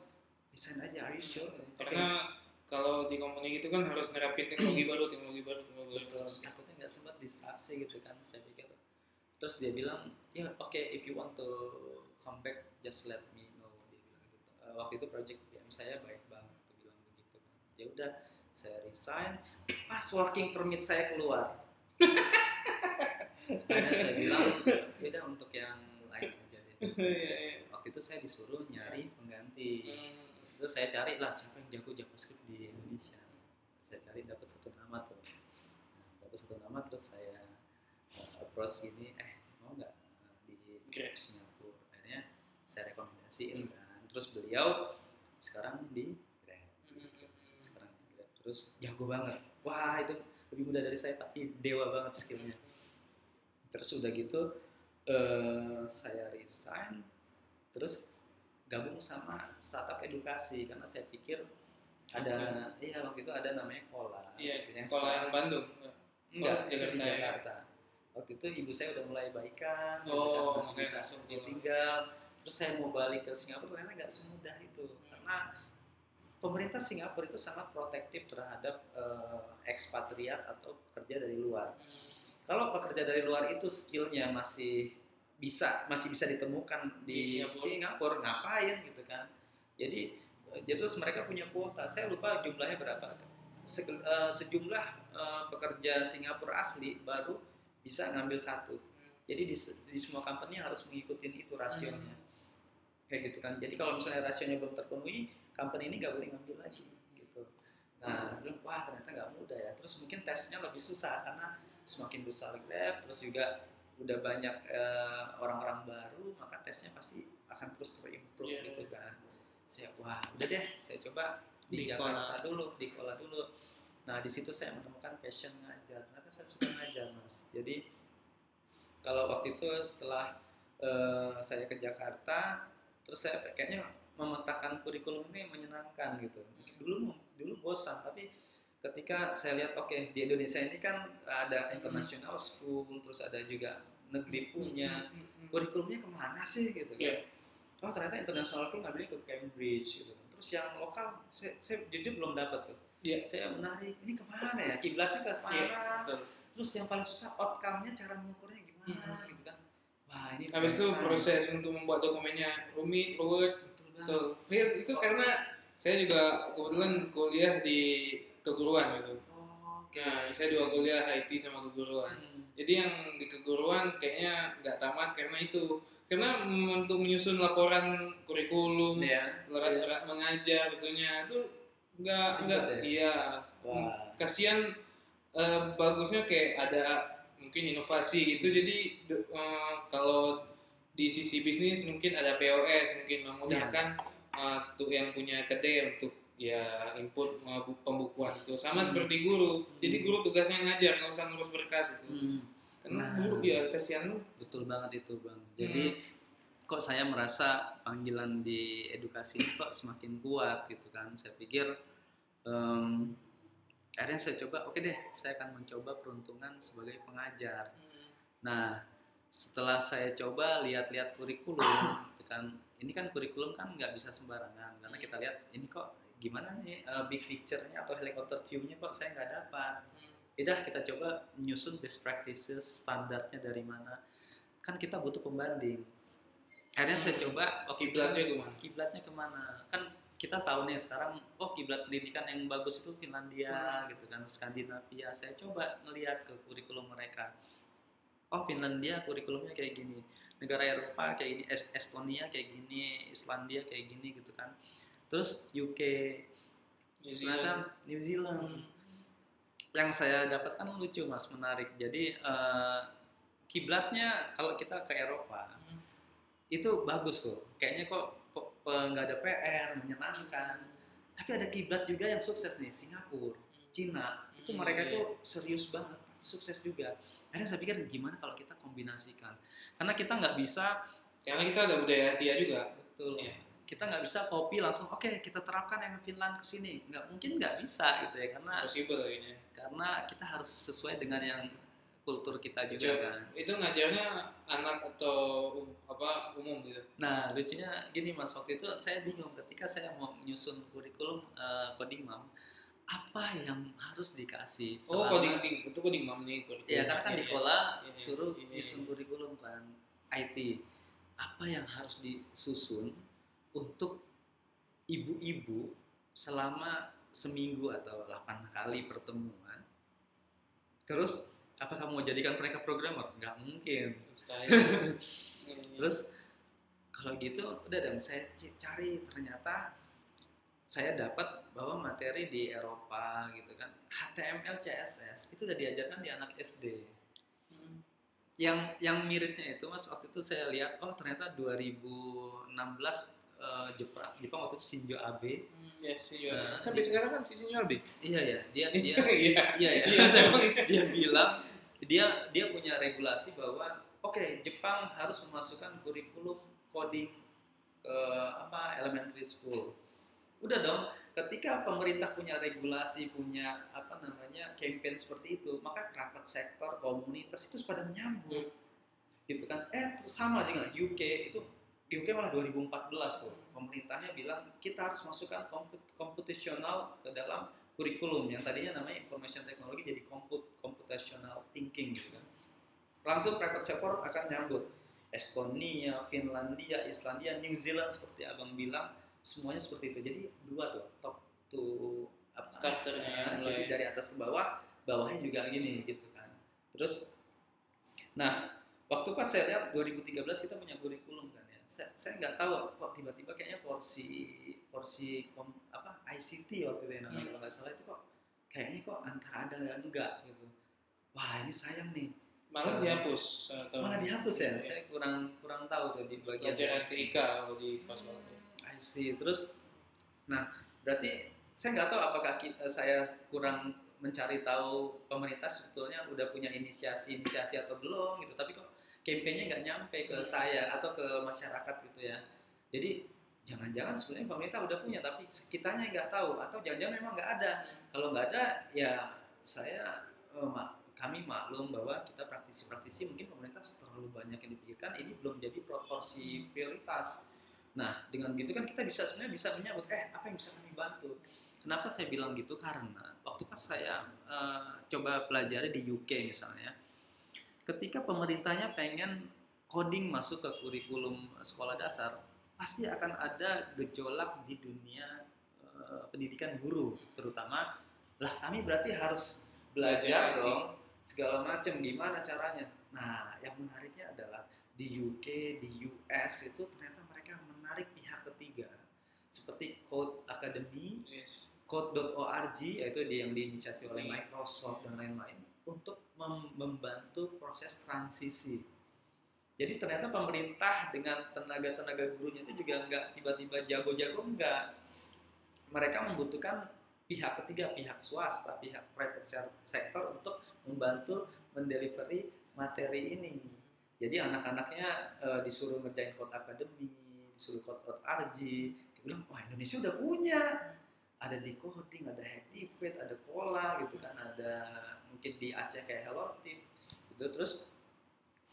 resign aja are you sure? Karena kalau di company itu kan harus nerapin teknologi baru, teknologi baru, teknologi baru. betul. Takutnya nggak sempat distraksi gitu kan saya pikir. Terus dia bilang ya oke if you want to come back just let me know. Dia bilang gitu. Eh, waktu itu project PM saya baik banget dia bilang begitu kan. Ya udah saya resign. Pas working permit saya keluar. Akhirnya saya bilang ya udah untuk yang lain aja deh. Iya, iya. waktu itu saya disuruh nyari pengganti. Hmm. Terus saya cari lah siapa yang jago JavaScript di Indonesia. Saya cari dapat satu nama tuh. Nah, dapat satu nama terus saya uh, approach gini eh mau nggak uh, di Grab. Singapura akhirnya saya rekomendasiin kan. Terus beliau sekarang di Grab Hmm. sekarang di Grab terus jago banget. Wah itu lebih muda dari saya tapi dewa banget skillnya. Terus udah gitu eh, saya resign. Terus gabung sama startup edukasi karena saya pikir ada iya waktu itu ada namanya Kola. Iya, yang kalau yang Bandung. enggak Oh, itu di Jakarta ya. Jakarta. Waktu itu ibu saya udah mulai baikan Oh, makanya bisa langsung ditinggal. Terus saya mau balik ke Singapura ternyata nggak semudah itu. Karena pemerintah Singapura itu sangat protektif terhadap eh, ekspatriat atau pekerja dari luar. Kalau pekerja dari luar itu skillnya masih bisa masih bisa ditemukan di, Di Singapura. Singapura. ngapain gitu kan jadi eh, jadi terus mereka punya kuota saya lupa jumlahnya berapa Sege- eh, sejumlah eh, pekerja Singapura asli baru bisa ngambil satu Jadi di, se- di semua company harus mengikuti itu rasionya. Kayak gitu kan. Jadi kalau misalnya rasionya belum terpenuhi, company ini nggak boleh ngambil lagi gitu. Nah, bilang, wah ternyata nggak mudah ya. Terus mungkin tesnya lebih susah karena semakin besar lab, terus juga udah banyak eh, orang-orang baru, maka tesnya pasti akan terus terimprove Iya. gitu kan. Saya wah udah deh, saya coba di, Di Jakarta Kola. dulu, di Kola dulu. Nah di situ saya menemukan passion ngajar. Ternyata saya suka ngajar mas. Jadi kalau waktu itu setelah eh, saya ke Jakarta, terus saya kayaknya memetakan kurikulum ini menyenangkan gitu. Dulu dulu bosan, tapi ketika saya lihat oke di Indonesia ini kan ada international school, terus ada juga negeri punya Hmm, hmm, hmm. kurikulumnya ke mana sih gitu kan? Iya. Oh ternyata international school ngambilnya ke Cambridge gitu kan. Terus yang lokal saya, saya jujur belum dapat tuh. Iya. Saya menarik ini ke mana ya? Kiblatnya ke mana? Iya, betul. Terus yang paling susah outcome-nya cara mengukurnya gimana Mhm. gitu kan? Wah ini Habis itu proses untuk membuat dokumennya rumit, ruwet, betul banget. Betul. Iya, itu karena saya juga kebetulan kuliah di keguruan gitu. Oh. Nah, saya dua kuliah IT sama keguruan. Hmm. Jadi yang di keguruan kayaknya nggak tamat karena itu. Karena untuk menyusun laporan kurikulum, Iya. laporan laporan mengajar betulnya itu nggak nggak ya? iya. Wah. Kasihan eh, bagusnya kayak ada mungkin inovasi gitu. Jadi de- eh, kalau di sisi bisnis mungkin ada POS mungkin memudahkan eh, tuh yang punya kedai untuk ya input eh, bu- pembukuan itu sama Hmm. seperti guru. Jadi Hmm. guru tugasnya ngajar nggak usah ngurus berkas itu. Hmm. Karena Nah. guru ya kasihan lu. Betul banget itu bang. Jadi kok saya merasa panggilan di edukasi kok semakin kuat gitu kan. Saya pikir em, akhirnya saya coba oke deh saya akan mencoba peruntungan sebagai pengajar. Nah setelah saya coba lihat-lihat kurikulum kan ini kan kurikulum kan nggak bisa sembarangan karena kita lihat ini kok gimana nih eh, big picture-nya atau helikopter view-nya kok saya nggak dapat. Yaudah kita coba nyusun best practices standarnya dari mana. Kan kita butuh pembanding. Akhirnya saya coba oh, Kiblatnya ke mana? Kiblatnya ke mana? Kan kita tahu nih sekarang oh kiblat pendidikan yang bagus itu Finlandia gitu kan, Skandinavia. Saya coba ngelihat ke kurikulum mereka. Oh Finlandia kurikulumnya kayak gini. Negara Eropa kayak gini, Es- Estonia kayak gini, Islandia kayak gini gitu kan. Terus UK, New Zealand. New Zealand yang saya dapatkan lucu mas menarik jadi eh, kiblatnya kalau kita ke Eropa itu bagus tuh kayaknya kok eh, nggak ada PR menyenangkan tapi ada kiblat juga yang sukses nih Singapura Cina itu Hmm, mereka iya. itu serius banget sukses juga akhirnya saya pikir gimana kalau kita kombinasikan karena kita nggak bisa Karena kita ada budaya Asia juga. betul Iya. Kita nggak bisa copy langsung oke kita terapkan yang Finland ke sini nggak mungkin nggak bisa gitu ya karena Possible kayaknya. karena kita harus sesuai dengan yang kultur kita juga Betul. kan. Itu ngajarnya anak atau um- apa umum gitu. Nah lucunya gini mas waktu itu saya bingung ketika saya mau menyusun kurikulum eh, coding mam apa yang harus dikasih Oh, selama- coding ting, itu coding mam nih. kurikulum. ya karena kan Iya, di iya. kola Iya, suruh iya. nyusun kurikulum kan IT apa yang harus disusun untuk ibu-ibu selama seminggu atau 8 kali pertemuan terus apa kamu mau jadikan mereka programmer nggak mungkin. Terus kalau gitu udah dong saya cari ternyata saya dapat bahwa materi di Eropa gitu kan HTML CSS itu udah diajarkan di anak SD. Hmm. Yang yang mirisnya itu Mas waktu itu saya lihat oh ternyata 2016 eh, Jepang Jepang waktu itu Shinzo Abe. Hmm, Ya, senior. Nah, Sampai sekarang kan si senior B. Iya ya, dia dia Iya. Iya ya. Iya, saya emang- dia bilang dia dia punya regulasi bahwa oke Jepang harus memasukkan kurikulum coding ke apa elementary school. Udah dong, ketika pemerintah punya regulasi, punya apa namanya campaign seperti itu, maka kerabat sektor, komunitas itu pada nyambut. Gitu kan. Eh sama juga UK itu UK malah 2014 tuh. Pemerintahnya bilang kita harus masukkan komput- computational ke dalam kurikulum yang tadinya namanya information technology jadi comput computational thinking gitu kan. Langsung private sector akan nyambut. Estonia, Finlandia, Islandia, New Zealand seperti abang bilang semuanya seperti itu. Jadi dua tuh top to apa Starternya mulai. jadi dari atas ke bawah, bawahnya juga gini gitu kan. Terus, nah waktu pas saya lihat 2013 kita punya kurikulum kan ya saya saya nggak tahu kok tiba-tiba kayaknya porsi porsi kom, apa ICT waktu itu ya namanya Hmm. kalau nggak salah itu kok kayaknya kok antara ada dan enggak gitu wah ini sayang nih Malah Eh, dihapus atau malah dihapus ya Iya. saya kurang kurang tahu tuh di bagian pelajaran STIK kalau di sekolah-sekolah. I see. Terus, nah berarti saya nggak tahu apakah kita, saya kurang mencari tahu pemerintah sebetulnya udah punya inisiasi-inisiasi atau belum gitu. Tapi kok kampanye nggak nyampe ke Hmm. saya atau ke masyarakat gitu ya. Jadi jangan-jangan sebenarnya pemerintah udah punya tapi kitanya nggak tahu atau jangan-jangan memang nggak ada. Kalau nggak ada ya saya eh, kami maklum bahwa kita praktisi-praktisi mungkin pemerintah terlalu banyak yang dipikirkan ini belum jadi proporsi prioritas. Nah, dengan gitu kan kita bisa sebenarnya bisa menyambut, eh apa yang bisa kami bantu? Kenapa saya bilang gitu? Karena waktu pas saya eh, coba pelajari di UK misalnya, ketika pemerintahnya pengen coding masuk ke kurikulum sekolah dasar, pasti akan ada gejolak di dunia eh, pendidikan guru, terutama lah kami berarti harus belajar Belajar dong segala macam gimana caranya. Nah, yang menariknya adalah di UK, di US itu ternyata mereka menarik pihak ketiga seperti Code Academy, Yes. Code.org yaitu yang diinisiasi oleh Iya. Microsoft dan lain-lain untuk mem- membantu proses transisi. Jadi ternyata pemerintah dengan tenaga-tenaga gurunya itu juga nggak tiba-tiba jago-jago enggak. Mereka membutuhkan pihak ketiga, pihak swasta, pihak private se- sector untuk membantu mendelivery materi ini. Jadi anak-anaknya eh, disuruh ngerjain Code Academy, disuruh Code.org, dia bilang, wah Indonesia udah punya. Ada di coding, ada Hacktivate, ada Pola gitu kan, ada mungkin di Aceh kayak Hello Tip. Gitu. Terus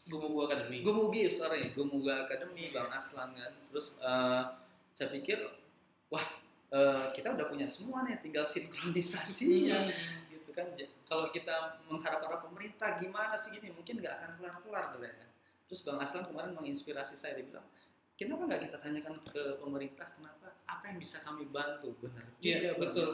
Gumugu Academy. Gumugi, sorry, Gumuga Academy, Bang Aslan kan. Terus eh, saya pikir, wah eh, kita udah punya semua nih, tinggal sinkronisasinya Hmm. gitu kan. Ja- Kalau kita mengharap-harap pemerintah gimana sih gini, mungkin nggak akan kelar-kelar tuh ya. Terus Bang Aslan kemarin menginspirasi saya, dia bilang, kenapa nggak kita tanyakan ke pemerintah, kenapa, apa yang bisa kami bantu? Benar juga, Iya, Bang. betul.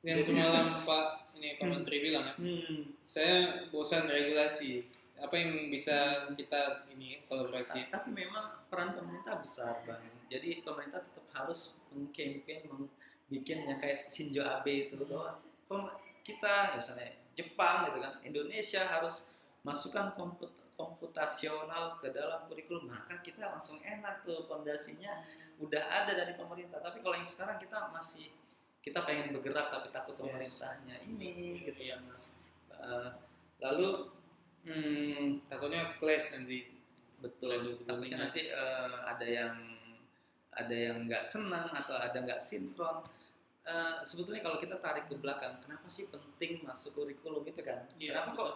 Yang semalam Pak ini Pak Hmm. Menteri bilang ya, Hmm. saya bosan regulasi. Apa yang bisa kita ini kolaborasi? Ta- Tapi memang peran pemerintah besar bang. Jadi pemerintah tetap harus mengkampanye, membuat yang kayak Shinzo Abe itu bahwa pem- kita misalnya Jepang gitu kan, Indonesia harus masukkan komput komputasional ke dalam kurikulum. Maka kita langsung enak tuh fondasinya udah ada dari pemerintah. Tapi kalau yang sekarang kita masih kita pengen bergerak tapi takut Yes. pemerintahnya ini gitu ya mas. Eh, lalu hmm, Takutnya clash nanti. betul. Lalu takutnya nanti eh, ada yang ada yang nggak senang atau ada nggak sinkron. Eh, sebetulnya kalau kita tarik ke belakang kenapa sih penting masuk kurikulum itu kan? Iya, kenapa kok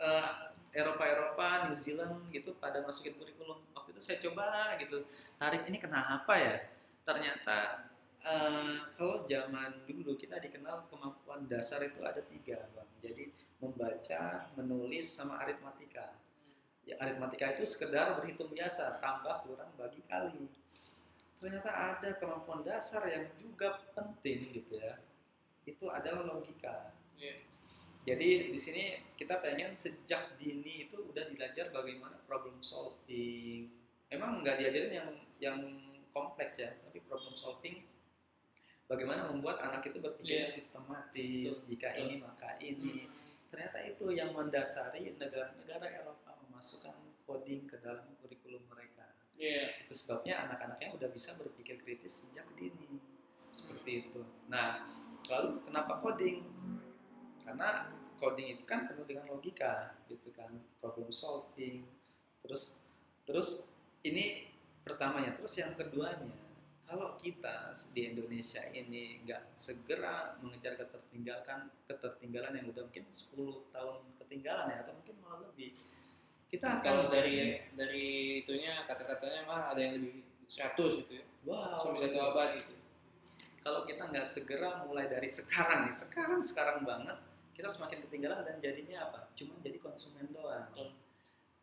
eh, Eropa-Eropa, New Zealand gitu pada masukin kurikulum? Waktu itu saya coba gitu. Tarik ini kenapa ya? Ternyata eh, kalau zaman dulu kita dikenal kemampuan dasar itu ada tiga bang. Jadi membaca menulis sama aritmatika. Ya aritmatika itu sekedar berhitung biasa tambah kurang bagi kali. Ternyata ada kemampuan dasar yang juga penting gitu ya. Itu adalah logika. Iya. jadi di sini kita pengen sejak dini itu udah dilajar bagaimana problem solving. Memang nggak diajarin yang yang kompleks ya tapi problem solving bagaimana membuat anak itu berpikir Iya. sistematis Betul, jika betul. ini maka ini Hmm. ternyata itu yang mendasari negara-negara Eropa memasukkan coding ke dalam kurikulum mereka. Iya. Itu sebabnya anak-anaknya udah bisa berpikir kritis sejak dini. Seperti itu. Nah, lalu kenapa coding? Karena coding itu kan penuh dengan logika, gitu kan, problem solving. Terus, terus ini pertamanya. Terus yang keduanya, kalau kita di Indonesia ini nggak segera mengejar ketertinggalan, ketertinggalan yang udah mungkin 10 tahun ketinggalan ya, atau mungkin malah lebih, kita akan Kalau dari dari itunya kata-katanya malah ada yang lebih 100 gitu ya. wow, Sampai satu abad gitu. kalau kita nggak segera mulai dari sekarang nih, sekarang sekarang banget, kita semakin ketinggalan dan jadinya apa? Cuma jadi konsumen doang. Betul.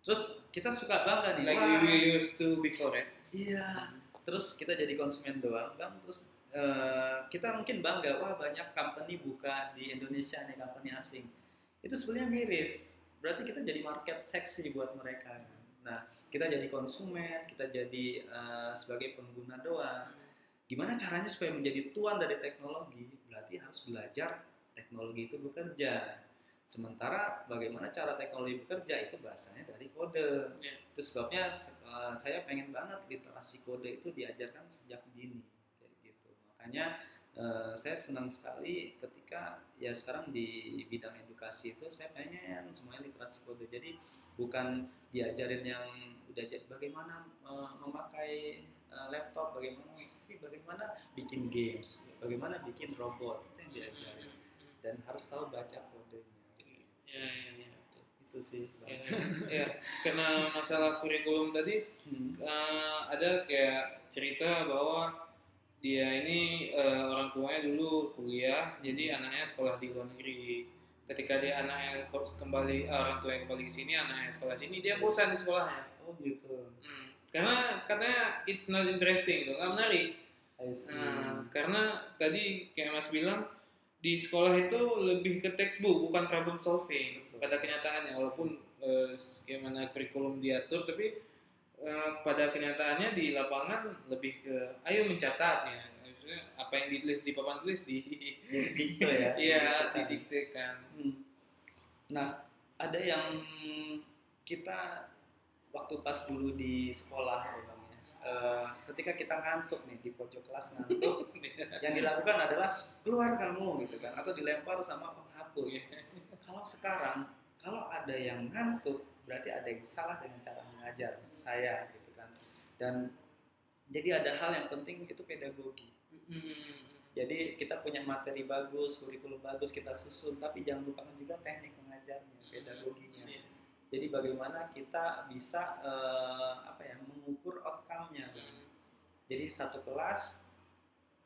Terus kita suka bangga nih, Like wah, we used to before ya. iya. Terus kita jadi konsumen doang, bang. Terus eh, kita mungkin bangga, wah banyak company buka di Indonesia nih, company asing. Itu sebenarnya miris. Berarti kita jadi market seksi buat mereka. kan. Nah, kita jadi konsumen, kita jadi uh, sebagai pengguna doang. Gimana caranya supaya menjadi tuan dari teknologi? Berarti harus belajar teknologi itu bekerja. Sementara bagaimana cara teknologi bekerja itu bahasanya dari kode. Yeah. Itu sebabnya uh, saya pengen banget literasi kode itu diajarkan sejak dini kayak gitu. Makanya uh, saya senang sekali ketika ya sekarang di bidang edukasi itu saya pengen semuanya literasi kode. Jadi bukan diajarin yang udah bagaimana uh, memakai uh, laptop, bagaimana tapi bagaimana bikin games, bagaimana bikin robot itu yang diajarin dan harus tahu baca. Ya, ya, ya. Itu sih. Ya, ya, karena masalah kurikulum tadi Hmm. uh, ada kayak cerita bahwa dia ini uh, orang tuanya dulu kuliah, jadi anaknya sekolah di luar negeri. Ketika dia anaknya kembali uh, orang tuanya kembali ke sini, anaknya sekolah sini, dia bosan di sekolahnya. Oh gitu. Hmm. Karena katanya it's not interesting, itu nggak menarik. Nah, karena tadi kayak Mas bilang di sekolah itu lebih ke textbook bukan problem solving Betul. pada kenyataannya walaupun eh, gimana kurikulum diatur tapi eh, pada kenyataannya di lapangan lebih ke ayo mencatatnya Maksudnya, apa yang ditulis di papan tulis di Didikte ya. iya didiktekan. didiktekan Hmm. Nah, ada yang kita waktu pas dulu di sekolah ya bang ya. Eh, ketika kita ngantuk nih di pojok kelas ngantuk, yang dilakukan adalah keluar kamu gitu kan, atau dilempar sama penghapus. Kalau sekarang, kalau ada yang ngantuk, berarti ada yang salah dengan cara mengajar saya gitu kan. Dan jadi ada hal yang penting itu pedagogi. Hmm. Jadi kita punya materi bagus, kurikulum bagus kita susun, tapi jangan lupakan juga teknik mengajarnya, pedagoginya. Iya. Jadi bagaimana kita bisa eh, apa ya mengukur outcome-nya. Hmm. Jadi satu kelas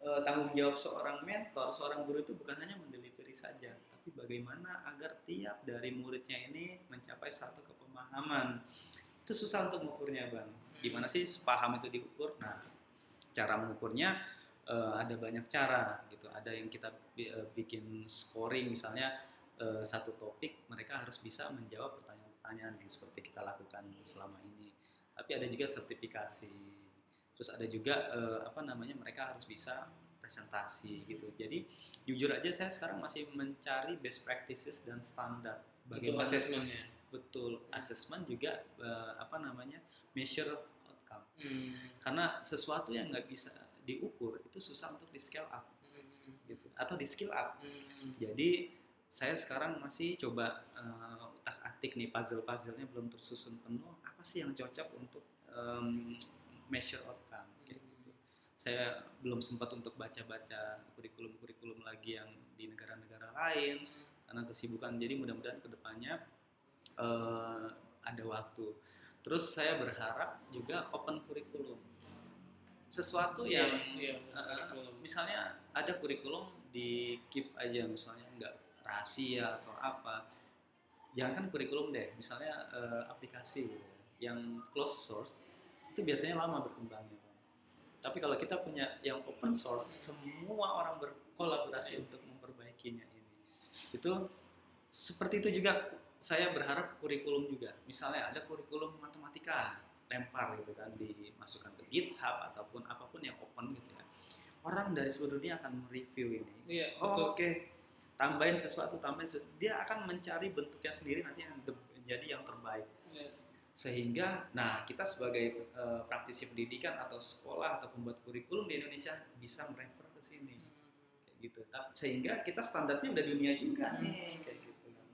eh, tanggung jawab seorang mentor, seorang guru itu bukan hanya mendelivery saja, tapi bagaimana agar tiap dari muridnya ini mencapai satu kepemahaman. Itu susah untuk mengukurnya, Bang. Gimana sih paham itu diukur? Nah, cara mengukurnya eh, ada banyak cara gitu. Ada yang kita eh, bikin scoring misalnya eh, satu topik mereka harus bisa menjawab pertanyaan-pertanyaan yang seperti kita lakukan selama ini. Tapi ada juga sertifikasi. Terus ada juga eh, apa namanya mereka harus bisa presentasi gitu. Jadi jujur aja saya sekarang masih mencari best practices dan standar untuk asesmennya betul assessment juga eh, apa namanya measure outcome Hmm. karena sesuatu yang nggak bisa diukur itu susah untuk di scale up Hmm. gitu atau di skill up Hmm. jadi saya sekarang masih coba uh, utak atik nih puzzle puzzlenya belum tersusun penuh apa sih yang cocok untuk em, measure gitu saya belum sempat untuk baca-baca kurikulum-kurikulum lagi yang di negara-negara lain karena kesibukan jadi mudah-mudahan ke depannya eh, ada waktu terus saya berharap juga open kurikulum sesuatu yang Iya, iya, eh, kurikulum. misalnya ada kurikulum di keep aja misalnya nggak rahasia atau apa jangan kan kurikulum deh misalnya eh, aplikasi yang closed source itu biasanya lama berkembangnya Bang. Tapi kalau kita punya yang open source semua orang berkolaborasi untuk memperbaikinya ini. Itu seperti itu juga saya berharap kurikulum juga. Misalnya ada kurikulum matematika lempar gitu kan dimasukkan ke GitHub ataupun apa pun yang open gitu ya. Orang dari seluruh dunia akan mereview ini. Iya, oh, oke. Tambahin sesuatu tambahin sesuatu. dia akan mencari bentuknya sendiri nanti yang menjadi yang terbaik. Iya. Sehingga nah kita sebagai eh, praktisi pendidikan atau sekolah atau pembuat kurikulum di Indonesia bisa merefer ke sini kayak gitu sehingga kita standarnya udah dunia juga nih kayak gitu kan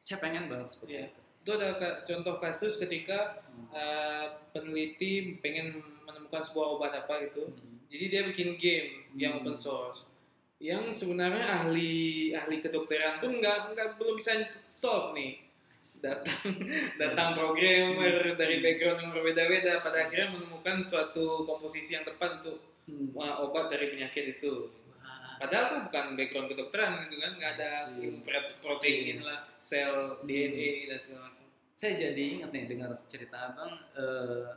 saya pengen banget seperti Iya. itu Itu ada contoh kasus ketika Hmm. eh, peneliti pengen menemukan sebuah obat apa gitu. Hmm. Jadi dia bikin game yang Hmm. open source. Yang sebenarnya ahli ahli kedokteran pun nggak nggak belum bisa solve nih. Datang datang programmer dari background yang berbeda-beda pada akhirnya menemukan suatu komposisi yang tepat untuk Hmm. obat dari penyakit itu. Wah, Padahal tuh bukan background kedokteran gitu kan, nggak ada ilmu pro- protein lah, sel, DNA dan segala macam. saya jadi ingat nih dengar cerita abang eh,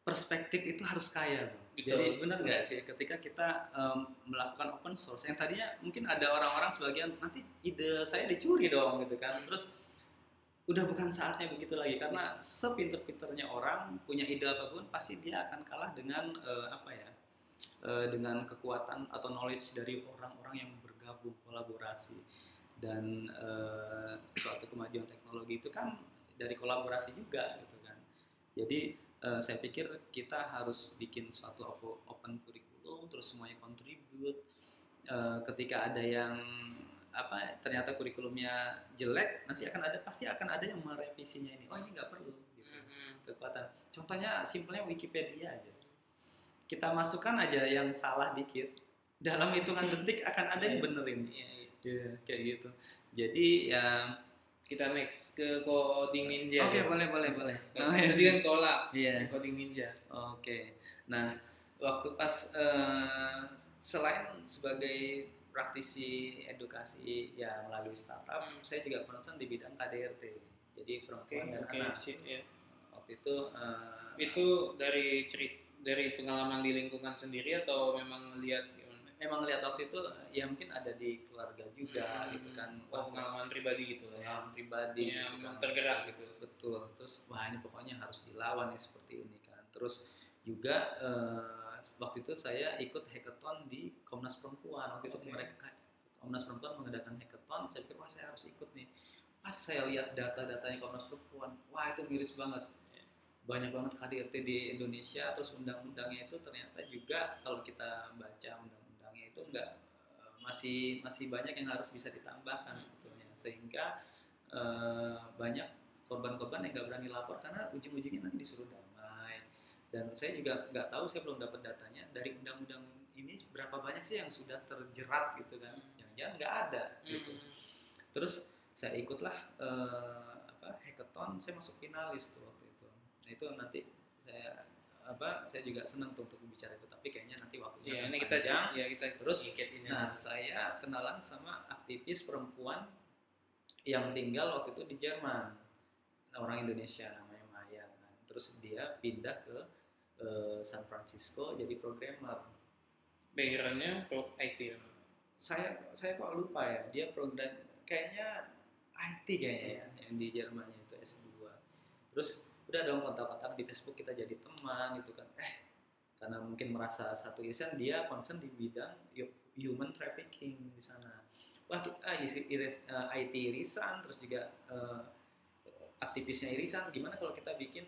perspektif itu harus kaya bang. Betul. Jadi benar nggak sih ketika kita em, melakukan open source yang tadinya mungkin ada orang-orang sebagian nanti ide saya dicuri dong gitu kan. Hmm. Terus udah bukan saatnya begitu lagi. Karena sepinter-pinternya orang punya ide apa pun pasti dia akan kalah dengan eh, apa ya eh, dengan kekuatan atau knowledge dari orang-orang yang bergabung kolaborasi. Dan eh, suatu kemajuan teknologi itu kan dari kolaborasi juga gitu kan. Jadi eh, saya pikir kita harus bikin suatu open curriculum terus semuanya contribute. Eh, ketika ada yang apa ternyata kurikulumnya jelek nanti akan ada pasti akan ada yang merevisinya ini oh ini nggak perlu gitu Mhm. kekuatan contohnya simpelnya Wikipedia aja kita masukkan aja yang salah dikit dalam hitungan Hmm. detik akan ada yang Iya. benerin Iya, iya. Iya, kayak gitu jadi ya Kita next ke coding ninja. oke ya. boleh boleh boleh iya. Tadi kan kola, Iya. coding ninja. Oke, nah waktu pas eh, selain sebagai praktisi edukasi ya melalui startup, Hmm. saya juga concern di bidang KDRT, jadi perempuan dan oke, anak. sip, ya. Waktu itu eh, Itu dari cerit dari pengalaman di lingkungan sendiri atau memang lihat gimana? memang lihat waktu itu ya mungkin ada di keluarga juga Hmm. gitu kan, Wah, pengalaman pribadi gitu ya. pengalaman pribadi Iya, gitu kan. tergerak gitu. betul terus wah ini pokoknya harus dilawan nih seperti ini kan terus juga eh, waktu itu saya ikut hackathon di Komnas Perempuan. Waktu itu mereka Komnas Perempuan mengadakan hackathon saya pikir wah saya harus ikut nih. Pas saya lihat data-datanya Komnas Perempuan wah itu miris banget. Banyak banget KDRT di Indonesia terus undang-undangnya itu ternyata juga kalau kita baca undang-undangnya itu enggak eh, masih masih banyak yang harus bisa ditambahkan sebetulnya. Sehingga eh, banyak korban-korban yang nggak berani lapor karena ujung-ujungnya nanti disuruh dan saya juga nggak tahu saya belum dapat datanya dari undang-undang ini berapa banyak sih yang sudah terjerat gitu kan jangan-jangan nggak ada gitu Hmm. terus saya ikutlah eh, apa hackathon saya masuk finalis tuh waktu itu nah itu nanti saya apa saya juga senang tuh untuk berbicara itu tapi kayaknya nanti waktunya akan ini kita panjang. ya kita Terus, ini. Nah, saya kenalan sama aktivis perempuan yang tinggal waktu itu di Jerman. Orang Indonesia namanya Maya kan. Terus dia pindah ke eh, San Francisco jadi programmer. backgroundnya pro IT. ya. Saya saya kok lupa ya, dia program kayaknya IT kayaknya ya yang di Jermannya itu S2. Terus udah dong kontak-kontak di Facebook kita jadi teman gitu kan. Eh karena mungkin merasa satu irisan dia concern di bidang hu- human trafficking di sana. Wah kita ah, iris- eh, IT irisan terus juga eh, aktivisnya irisan. Gimana kalau kita bikin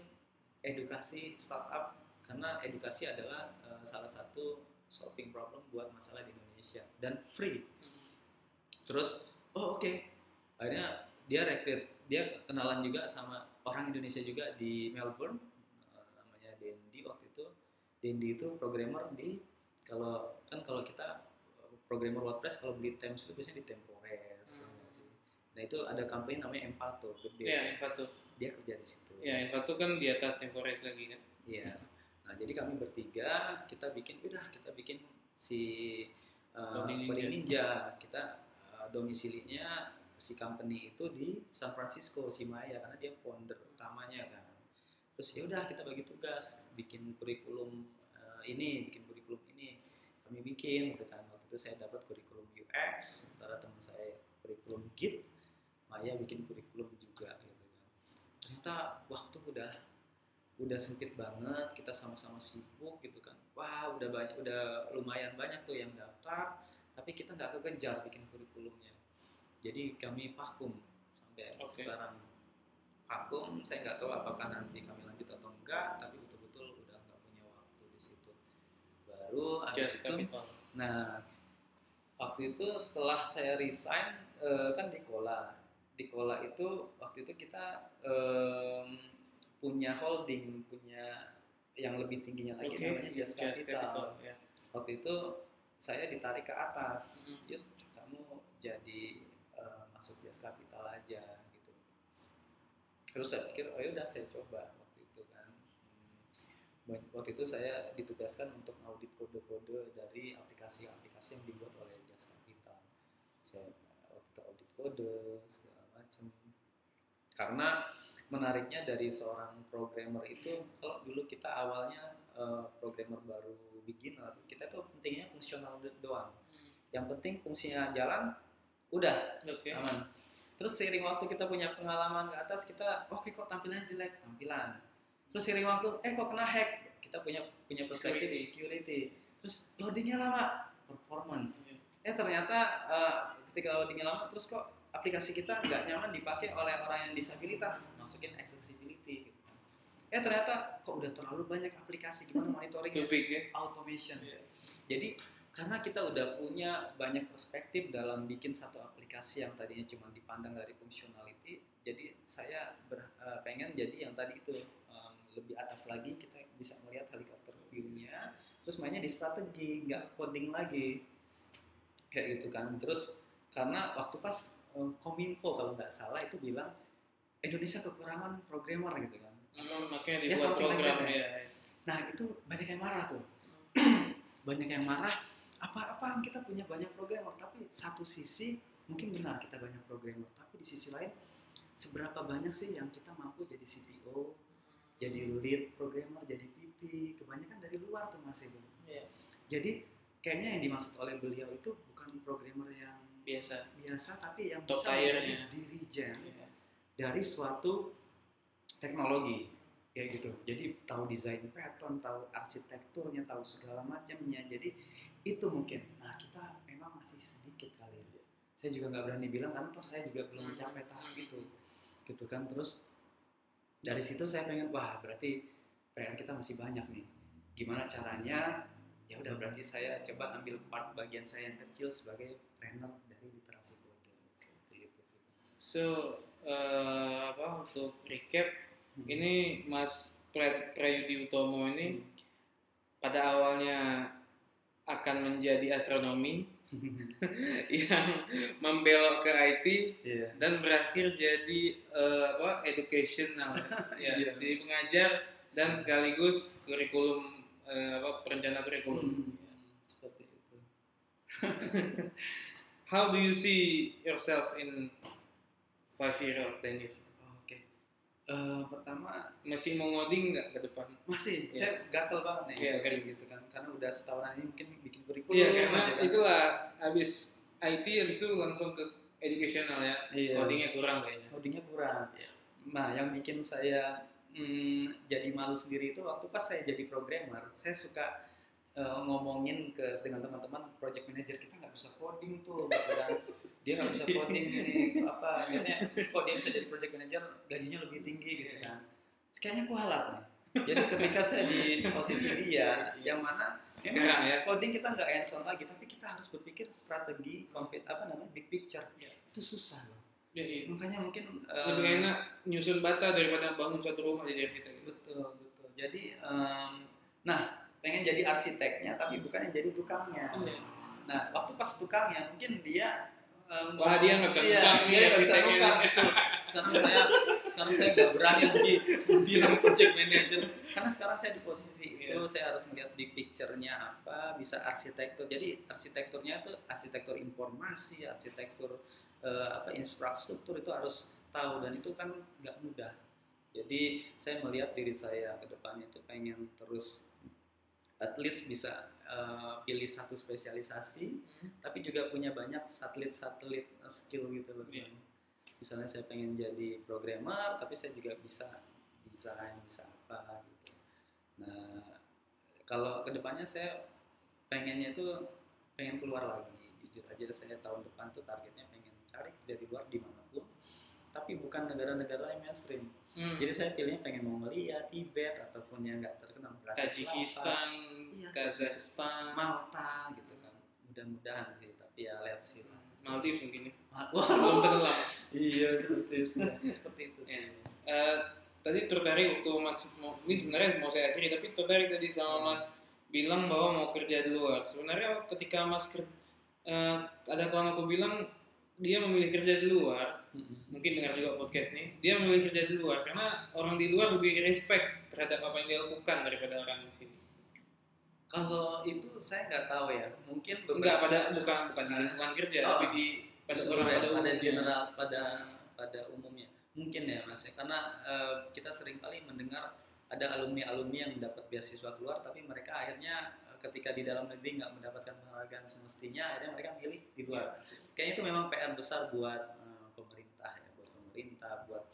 edukasi startup karena edukasi adalah eh, salah satu solving problem buat masalah di Indonesia dan free. Terus oh oke akhirnya dia rekrut dia kenalan juga sama orang Indonesia juga di Melbourne eh, namanya Dendi waktu itu Dendi itu programmer di kalau kan kalau kita eh, programmer WordPress kalau beli themes itu biasanya di Tempores Hmm. nah itu ada company namanya Empato gede Ya, Infatu. dia kerja di situ Ya, Infatu kan di atas Tempores lagi kan. Iya. Nah, jadi kami bertiga kita bikin udah kita bikin si uh, Coding. Ninja. Kita uh, domisilinya si company itu di San Francisco si Maya karena dia founder utamanya kan. Terus ya udah kita bagi tugas bikin kurikulum uh, ini, bikin kurikulum ini. Kami bikin gitu kan. Waktu itu saya dapat kurikulum UX, sementara teman saya kurikulum Git, Maya bikin kurikulum juga gitu kan. Ternyata waktu udah udah sempit banget kita sama-sama sibuk gitu kan wah udah banyak udah lumayan banyak tuh yang daftar tapi kita nggak kekejar bikin kurikulumnya jadi kami vakum sampai Oke. sekarang vakum saya nggak tahu apakah nanti kami lanjut atau enggak tapi betul-betul udah nggak punya waktu di situ baru habis Just itu Capital. Nah, waktu itu setelah saya resign eh, kan di Kola. Di Kola itu waktu itu kita em, punya holding, punya yang lebih tingginya lagi Oke, namanya Just Capital. Capital. Ya. Waktu itu saya ditarik ke atas. Hmm. Yuk, kamu jadi eh, masuk Just Capital aja gitu. Terus saya pikir, oh yaudah saya coba waktu itu kan. Hmm, waktu itu saya ditugaskan untuk audit kode-kode dari aplikasi-aplikasi yang dibuat oleh Just Capital. Saya waktu itu audit kode segala macam. Karena menariknya dari seorang programmer itu, kalau dulu kita awalnya eh, programmer baru beginner, kita tuh pentingnya fungsional do- doang. Yang penting fungsinya jalan, udah Oke. aman. terus seiring waktu kita punya pengalaman ke atas kita oke kok tampilannya jelek tampilan terus seiring waktu eh kok kena hack kita punya punya perspektif Security. security, terus loadingnya lama performance Iya. eh ternyata eh, ketika loadingnya lama terus kok aplikasi kita nggak nyaman dipakai oleh orang yang disabilitas masukin accessibility gitu kan. eh ternyata kok udah terlalu banyak aplikasi gimana big ya. automation Iya. jadi karena kita udah punya banyak perspektif dalam bikin satu aplikasi yang tadinya cuma dipandang dari functionality, jadi saya ber- eh, pengen jadi yang tadi itu em, lebih atas lagi kita bisa melihat helikopter view-nya, terus mainnya di strategi, nggak coding lagi kayak gitu kan. Terus karena waktu pas Kominfo kalau nggak salah itu bilang Indonesia kekurangan programmer gitu kan. Hmm, makanya Ya, dibuat like program that, ya. Nah itu banyak yang marah tuh, banyak yang marah. Apa-apaan kita punya banyak programmer, tapi satu sisi mungkin benar kita banyak programmer, tapi di sisi lain seberapa banyak sih yang kita mampu jadi CTO, jadi lead programmer, jadi VP, kebanyakan dari luar tuh masih itu. Iya. Jadi kayaknya yang dimaksud oleh beliau itu bukan programmer yang Biasa. biasa, tapi yang Top bisa menjadi dirijen Iya. dari suatu teknologi kayak gitu. Jadi tahu desain pattern, tahu arsitekturnya, tahu segala macamnya. Jadi itu mungkin. Nah kita memang masih sedikit kali. ya. Saya juga nggak berani bilang karena toh saya juga belum mencapai tahap itu, gitu kan. Terus dari situ saya pengen wah berarti PR kita masih banyak nih. Gimana caranya? Ya udah berarti saya coba ambil part bagian saya yang kecil sebagai trainer dari literasi coding. Seperti itu sih. So, eh, apa untuk recap, Hmm. ini Mas Prayudi Utomo ini pada awalnya akan menjadi astronomi yang membelok ke IT Iya. dan berakhir jadi eh, apa educational ya Iya. si pengajar dan sekaligus kurikulum eh, apa perencana kurikulum. Hmm, seperti itu. How do you see yourself in five years or ten years? Oke. Eh, pertama Masih mau ngoding nggak ke depan? masih Iya. saya gatel banget nih Iya, coding kan. gitu kan karena udah setahunan ini mungkin bikin kurikulum Iya karena aja kan. itulah habis IT habis itu langsung ke educational ya. Iya. Codingnya kurang kayaknya. codingnya kurang. Iya. Nah, yang bikin saya mm, jadi malu sendiri itu waktu pas saya jadi programmer, saya suka eh, ngomongin ke dengan teman-teman project manager kita nggak bisa coding tuh, gitu kan. Dia nggak bisa coding ini apa, akhirnya kok dia bisa jadi project manager gajinya lebih tinggi gitu kan. Terus Kayaknya kualat nih. Jadi ketika saya di posisi dia, yang mana Sekarang ya. coding kita nggak hands on lagi, tapi kita harus berpikir strategi, kompet apa namanya, big picture. Iya. Itu susah loh. Ya, iya. Makanya mungkin Lebih eh, enak nyusun bata daripada bangun satu rumah jadi arsitek. betul betul. Jadi em, nah pengen jadi arsiteknya tapi bukannya jadi tukangnya. Iya. Nah waktu pas tukangnya mungkin dia em, Wah, dia nggak bisa iya, nukang dia nggak bisa nukang. Itu. Sekarang saya sekarang saya nggak berani lagi bilang project manager. Karena sekarang saya di posisi itu Iya. saya harus melihat big picture-nya apa bisa arsitektur. Jadi arsitekturnya itu arsitektur informasi arsitektur eh, apa infrastruktur itu harus tahu. Dan itu kan nggak mudah. Jadi saya melihat diri saya ke depannya itu pengen terus at least bisa eh, pilih satu spesialisasi Hmm. tapi juga punya banyak satelit-satelit eh, skill gitu loh. Iya. Misalnya saya pengen jadi programmer, tapi saya juga bisa desain, bisa apa gitu. Nah, kalau ke depannya saya pengennya itu pengen keluar lagi. Jujur aja saya tahun depan tuh targetnya pengen cari kerja di luar di mana pun, tapi bukan negara-negara yang mainstream. Hmm. Jadi saya pilihnya pengen Mongolia, Tibet, ataupun yang nggak terkenal. Tajikistan, Iya. Kazakhstan, Malta gitu kan. Mudah-mudahan sih, tapi ya lihat sih lah. Maldives mungkin ya. Wah, Sebelum tenggelam. iya seperti itu. seperti itu sih. Iya. Eh, tadi tertarik waktu Mas mau, ini sebenarnya mau saya akhiri tapi tertarik tadi sama Mas bilang bahwa mau kerja di luar. Sebenarnya ketika Mas ker, eh, ada kawan aku bilang dia memilih kerja di luar, mungkin dengar juga podcast nih, dia memilih kerja di luar karena orang di luar lebih respect terhadap apa yang dia lakukan daripada orang di sini. Kalau itu saya nggak tahu ya. Mungkin Enggak pada bukan bukan di lingkungan kerja Oh. tapi di pada orang pada, pada general pada pada umumnya mungkin ya mas ya karena eh, kita sering kali mendengar ada alumni alumni yang mendapat beasiswa keluar tapi mereka akhirnya eh, ketika di dalam negeri nggak mendapatkan penghargaan semestinya akhirnya mereka milih di luar kayaknya itu memang PR besar buat pemerintah, buat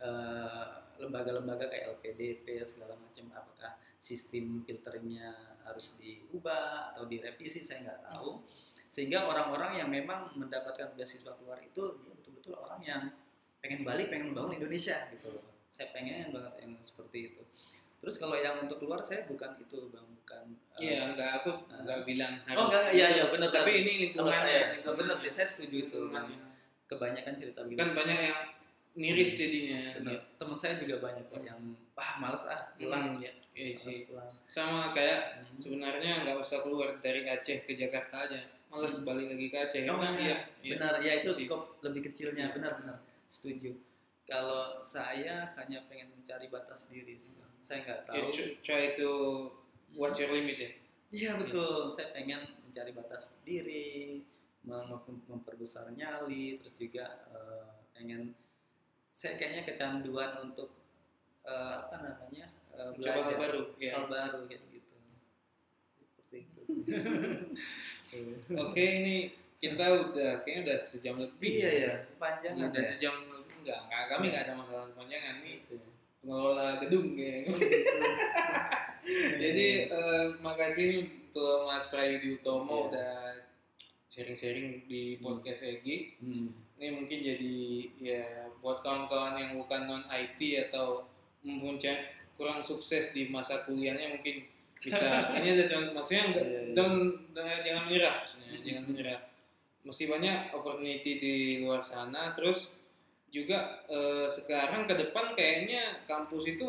eh, lembaga-lembaga kayak LPDP segala macam apakah sistem filteringnya harus diubah atau direvisi saya nggak tahu. Sehingga orang-orang yang memang mendapatkan beasiswa keluar itu dia betul-betul orang yang pengen balik pengen membangun Indonesia gitu loh. Saya pengen banget yang seperti itu. Terus kalau yang untuk keluar saya bukan itu bang bukan eh, Iya, enggak aku enggak bilang harus. oh enggak iya iya benar Tapi ini lingkungan saya lingkungan- benar sih saya setuju itu. Bang. kebanyakan cerita begitu. Kan banyak yang miris jadinya. Benar. teman saya juga banyak kok yang wah males ah pulang Pulang ya. Iya males sih. pulang Sama kayak Hmm. sebenarnya nggak usah keluar dari Aceh ke Jakarta aja. Malas Hmm. balik lagi ke Aceh. Oh, Emang iya. iya. benar ya itu Sih. skop lebih kecilnya Iya. benar-benar setuju kalau saya hanya pengen mencari batas diri sih Bang. saya nggak Ya, tahu tr- try to watch your limit ya. iya betul saya pengen mencari batas diri mem- mem- memperbesar nyali terus juga eh, pengen saya kayaknya kecanduan untuk eh, apa namanya eh, Coba hal belajar baru. Ya. hal baru kayak gitu seperti itu. Oke, ini kita udah kayaknya udah sejam lebih. iya ya panjang Udah sejam lebih enggak, enggak kami enggak ada masalah kepanjangan nih Gitu. pengelola gedung ya. Jadi eh, makasih untuk Mas Prayudi Utomo Iya. udah sharing-sharing di podcast Egi. Hmm. Ini mungkin jadi ya buat kawan-kawan yang bukan non IT atau mempunyai kurang sukses di masa kuliahnya mungkin bisa ini ada contoh maksudnya enggak Iya, iya. don't- jangan jangan menyerah maksudnya Hmm. jangan menyerah masih banyak opportunity di luar sana terus juga eh, sekarang ke depan kayaknya kampus itu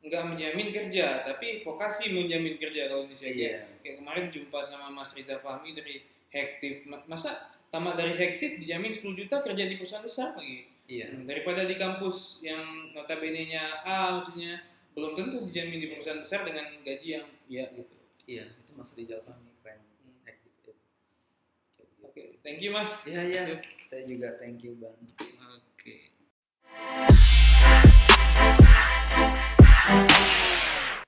nggak menjamin kerja tapi vokasi menjamin kerja kalau Indonesia Iya. kayak, kayak kemarin jumpa sama Mas Riza Fahmi dari Hektif Ma- masa tamat dari Hektif dijamin 10 juta kerja di perusahaan besar lagi Iya. Hmm, daripada di kampus yang notabene-nya A maksudnya belum tentu dijamin di perusahaan besar dengan gaji yang ya gitu Iya, itu Mas Rizal Fahmi keren. Hmm. Gitu. oke thank you mas Iya, iya. Saya juga thank you, Bang. oke